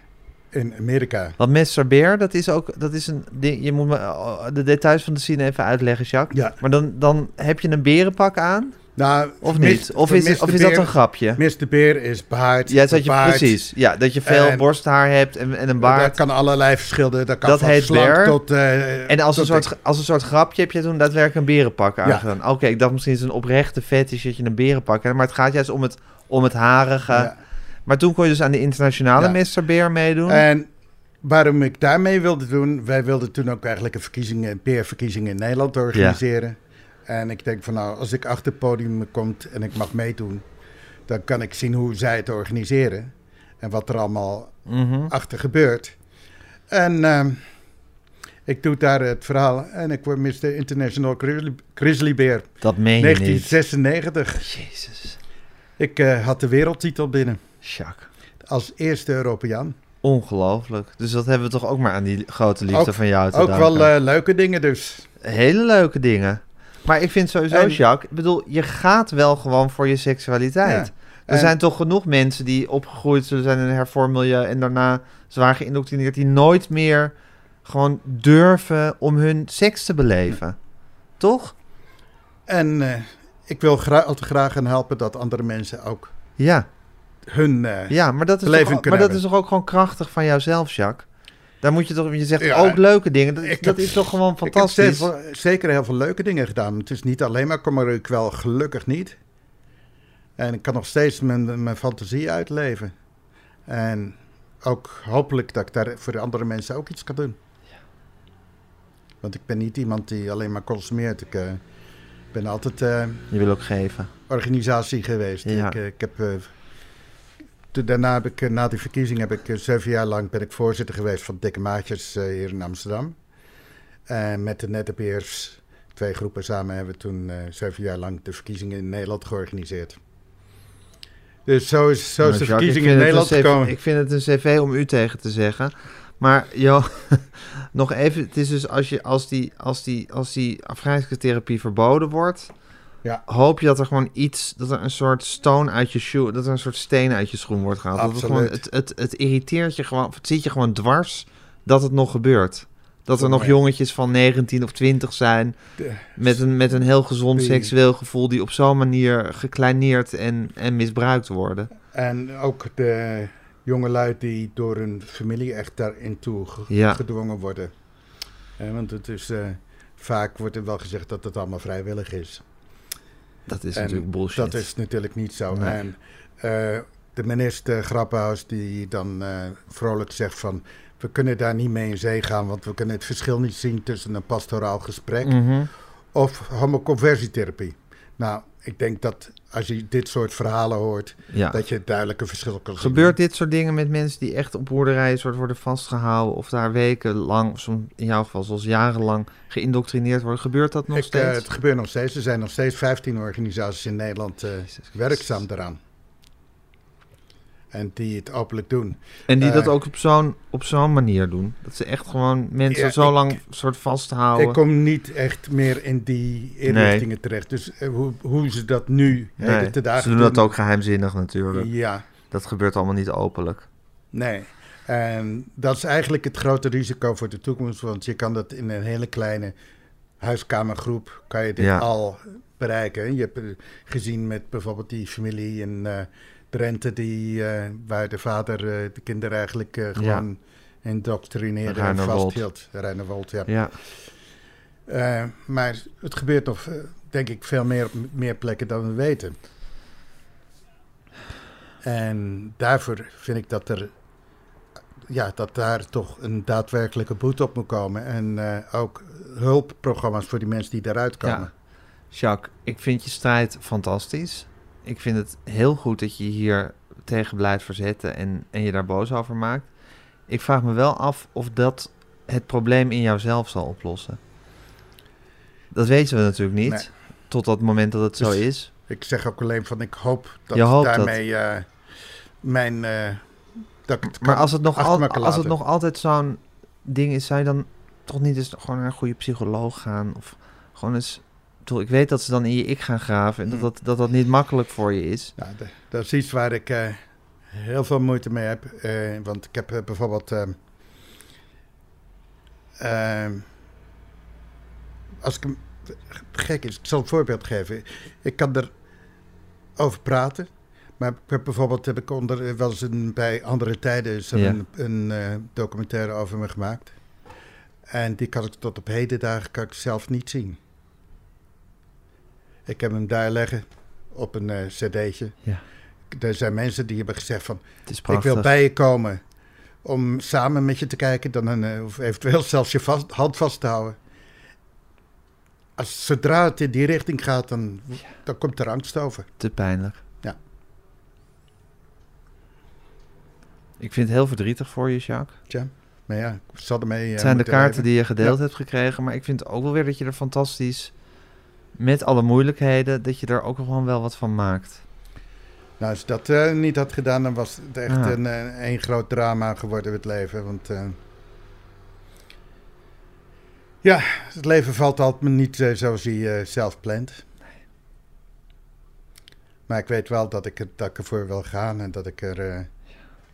in Amerika. Want Mr. Bear, dat is ook dat is een ding. Je moet me eh, de details van de scene even uitleggen, Jacques. Ja. Maar dan, dan heb je een berenpak aan, Nou, of niet? Of is, of Mr. is dat Beer- een grapje? Mr. Beer is baard, Ja, dat je baard. precies. Ja, dat je veel En- borsthaar hebt en, en een Dat baard. kan allerlei verschillen. Dat kan Dat van heet bear. tot... eh, En als een, soort, als een soort grapje heb je toen daadwerkelijk een berenpak Ja. aangedaan. Oké, ik dacht misschien is een oprechte fetish dat je een berenpak hebt. Maar het gaat juist om het, om het harige. Ja. Maar toen kon je dus aan de internationale Ja. Mr. Bear meedoen. En waarom ik daarmee wilde doen, wij wilden toen ook eigenlijk een verkiezing, een peerverkiezing in Nederland organiseren. En ik denk van nou, als ik achter het podium kom en ik mag meedoen, dan kan ik zien hoe zij het organiseren. En wat er allemaal Mhm. achter gebeurt. En ehm, ik doe daar het verhaal en ik word Mr. International Grizzly, Grizzly Bear. Dat meen je 1996. niet. Jezus. Ik eh, had de wereldtitel binnen Jacques. als eerste Europeaan. Ongelooflijk. Dus dat hebben we toch ook maar aan die grote liefde Ook- van jou te Ook danken. wel eh, leuke dingen dus. Hele leuke dingen. Maar ik vind sowieso, En- Jacques, ik bedoel, je gaat wel gewoon voor je seksualiteit. Ja. Er En- zijn toch genoeg mensen die opgegroeid zullen zijn in een hervormmilieu en daarna zwaar geïndoctrineerd, die nooit meer gewoon durven om hun seks te beleven. Toch? En eh, ik wil gra altijd graag gaan helpen dat andere mensen ook Ja, hun... eh, ja maar, dat is, toch, maar dat is toch ook gewoon krachtig van jouzelf, Jacques? Daar moet je toch, je zegt Ja, ook leuke dingen. Dat, dat heb- is toch gewoon Ik heb fantastisch? steeds- zeker heel veel leuke dingen gedaan. Het is niet alleen maar kom ik wel gelukkig niet. En ik kan nog steeds mijn, mijn fantasie uitleven. En ook hopelijk dat ik daar voor de andere mensen ook iets kan doen. Want ik ben niet iemand die alleen maar consumeert. Ik eh, ben altijd eh, Je wil ook geven. organisatie geweest. Ja. Ik, eh, ik heb, eh, toen, daarna heb ik, eh, na die verkiezing, heb ik eh, zeven jaar lang ben ik voorzitter geweest van Dikke Maatjes eh, hier in Amsterdam. En met de nettebeers, twee groepen samen, hebben we toen zeven jaar lang de verkiezingen in Nederland georganiseerd. Dus zo is, zo is Nou, de Jacques, verkiezing in Nederland CV gekomen. Ik vind het een cv om u tegen te zeggen. Maar Jo, nog even. Het is dus als, je, als, die, als, die, als die afgrijzelijke therapie verboden wordt... Ja. hoop je dat er gewoon iets, dat er een soort stone uit je shoe, dat er een soort steen uit je schoen wordt gehaald. Dat het, gewoon, Absoluut. het, het, het irriteert je gewoon, het zit je gewoon dwars dat het nog gebeurt. Dat er nog jongetjes van 19 of 20 zijn met een, met een heel gezond seksueel gevoel die op zo'n manier gekleineerd en, en misbruikt worden. En ook de jongelui die door hun familie echt daarin toe Ja. gedwongen worden. Eh, want het is, eh, vaak wordt er wel gezegd dat het allemaal vrijwillig is. Dat is En natuurlijk bullshit. Dat is natuurlijk niet zo. Nee. En eh, de minister Grappenhuis die dan eh, vrolijk zegt van... we kunnen daar niet mee in zee gaan... want we kunnen het verschil niet zien tussen een pastoraal gesprek... Mhm. of homoconversietherapie. Nou, ik denk dat als je dit soort verhalen hoort... Ja. dat je het duidelijke verschil kan zien. Gebeurt dit soort dingen met mensen die echt op boerderijen soort worden vastgehouden of daar wekenlang, of soms in jouw geval zoals jarenlang geïndoctrineerd worden? Gebeurt dat nog Ik, eh, steeds? het gebeurt nog steeds. Er zijn nog steeds 15 organisaties in Nederland eh, werkzaam daaraan. En die het openlijk doen. En die dat eh, ook op zo'n, op zo'n manier doen? Dat ze echt gewoon mensen Ja, zo ik- lang soort vasthouden? Ik kom niet echt meer in die inrichtingen terecht. Dus eh, hoe, hoe ze dat nu Nee, heden te dagen ze doen dat ook geheimzinnig natuurlijk. Ja, Dat gebeurt allemaal niet openlijk. nee. En dat is eigenlijk het grote risico voor de toekomst. Want je kan dat in een hele kleine huiskamergroep... kan je dit Ja. al bereiken. Je hebt eh, gezien met bijvoorbeeld die familie in eh Drenthe... Die, eh, waar de vader eh, de kinderen eigenlijk eh, gewoon indoctrineerde en vasthield. Ruinerwold, ja. Ja, maar het gebeurt nog, denk ik, veel meer op meer plekken dan we weten. En daarvoor vind ik dat er, ja, dat daar toch een daadwerkelijke boete op moet komen. En ook hulpprogramma's voor die mensen die daaruit komen. Ja. Jacques, ik vind je strijd fantastisch. Ik vind het heel goed dat je hier tegen blijft verzetten en, en je daar boos over maakt. Ik vraag me wel af of dat het probleem in jouzelf zal oplossen. Dat weten we natuurlijk niet, Nee. tot dat moment dat het zo is. Ik zeg ook alleen van, ik hoop dat Je hoopt daarmee eh, mijn... eh, dat ik het Maar kan als het, nog al, als het nog altijd zo'n ding is, zou je dan toch niet eens gewoon naar een goede psycholoog gaan? Of gewoon eens... ik bedoel, Ik weet dat ze dan in je ik gaan graven en dat Hmm. dat, dat, dat niet makkelijk voor je is. De- dat is iets waar ik eh, heel veel moeite mee heb. eh, want ik heb eh, bijvoorbeeld. ehm, ehm, als ik. Gek is, ik zal een voorbeeld geven. Ik kan er over praten. Maar ik heb bijvoorbeeld heb ik onder, wel eens een, bij andere tijden is er Ja. een, een documentaire over me gemaakt. En die kan ik tot op heden dagen kan ik zelf niet zien. Ik heb hem daar leggen op een eh, cd'tje. Ja. Er zijn mensen die hebben gezegd van... Ik wil bij je komen om samen met je te kijken... Dan een, eh, of eventueel zelfs je vast, hand vast te houden. Als, zodra het in die richting gaat, dan, dan komt er angst over. Te pijnlijk. Ja. Ik vind het heel verdrietig voor je, Jacques. Tja, maar ja, ik zal ermee... Het zijn de kaarten die je gedeeld Ja. hebt gekregen. Maar ik vind ook wel weer dat je er fantastisch, met alle moeilijkheden, dat je er ook gewoon wel wat van maakt. Nou, als dat eh, niet had gedaan, dan was het echt Ja. een, eh, een groot drama geworden, het leven. Want eh, ja, het leven valt altijd niet zoals je eh, zelf plant. Maar ik weet wel dat ik, er- dat ik ervoor wil gaan en dat ik er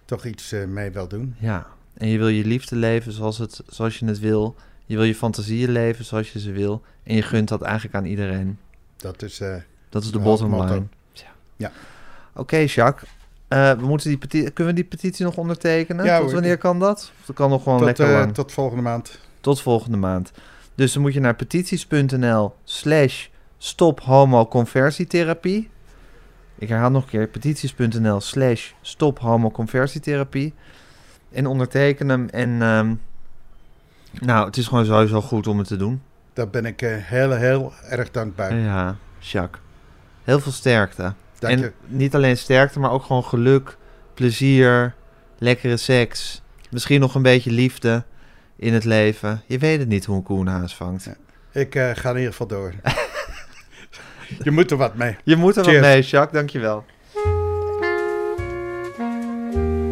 toch iets mee wil doen. Ja. En je wil je liefde leven zoals, het, zoals je het wil. Je wil je fantasieën leven zoals je ze wil. En je gunt dat eigenlijk aan iedereen. Dat is, eh, Dat is de bottom line. Ja. Ja. Oké, Jacques. Eh, we moeten die peti- kunnen we die petitie nog ondertekenen? Ja, Tot wanneer kan dat? Of dat kan nog gewoon tot, lekker eh, lang. tot volgende maand. Tot volgende maand. Dus dan moet je naar petities.nl slash stop homo conversietherapie. Ik herhaal nog een keer petities.nl slash stop homo conversietherapie. En onderteken hem. En ehm, nou, het is gewoon sowieso goed om het te doen. Daar ben ik eh, heel, heel erg dankbaar. Ja, Jacques. Heel veel sterkte. Dank en je. niet alleen sterkte, maar ook gewoon geluk, plezier, lekkere seks. Misschien nog een beetje liefde in het leven. Je weet het niet hoe een koe een haas vangt. Ja. Ik eh, ga in ieder geval door. je moet er wat mee. Je moet er wat mee, Jacques. Dankjewel.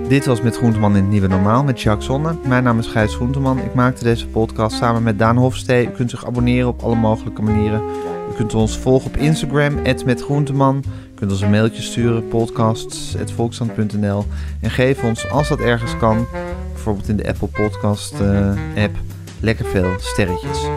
Dit was met Groenteman in het Nieuwe Normaal met Jacques Zonne. Mijn naam is Gijs Groenteman. Ik maakte deze podcast samen met Daan Hofstee. U kunt zich abonneren op alle mogelijke manieren. U kunt ons volgen op Instagram, @metgroenteman. U kunt ons een mailtje sturen, podcasts.volksstand.nl. En geef ons, als dat ergens kan, bijvoorbeeld in de Apple Podcast eh, app, lekker veel sterretjes.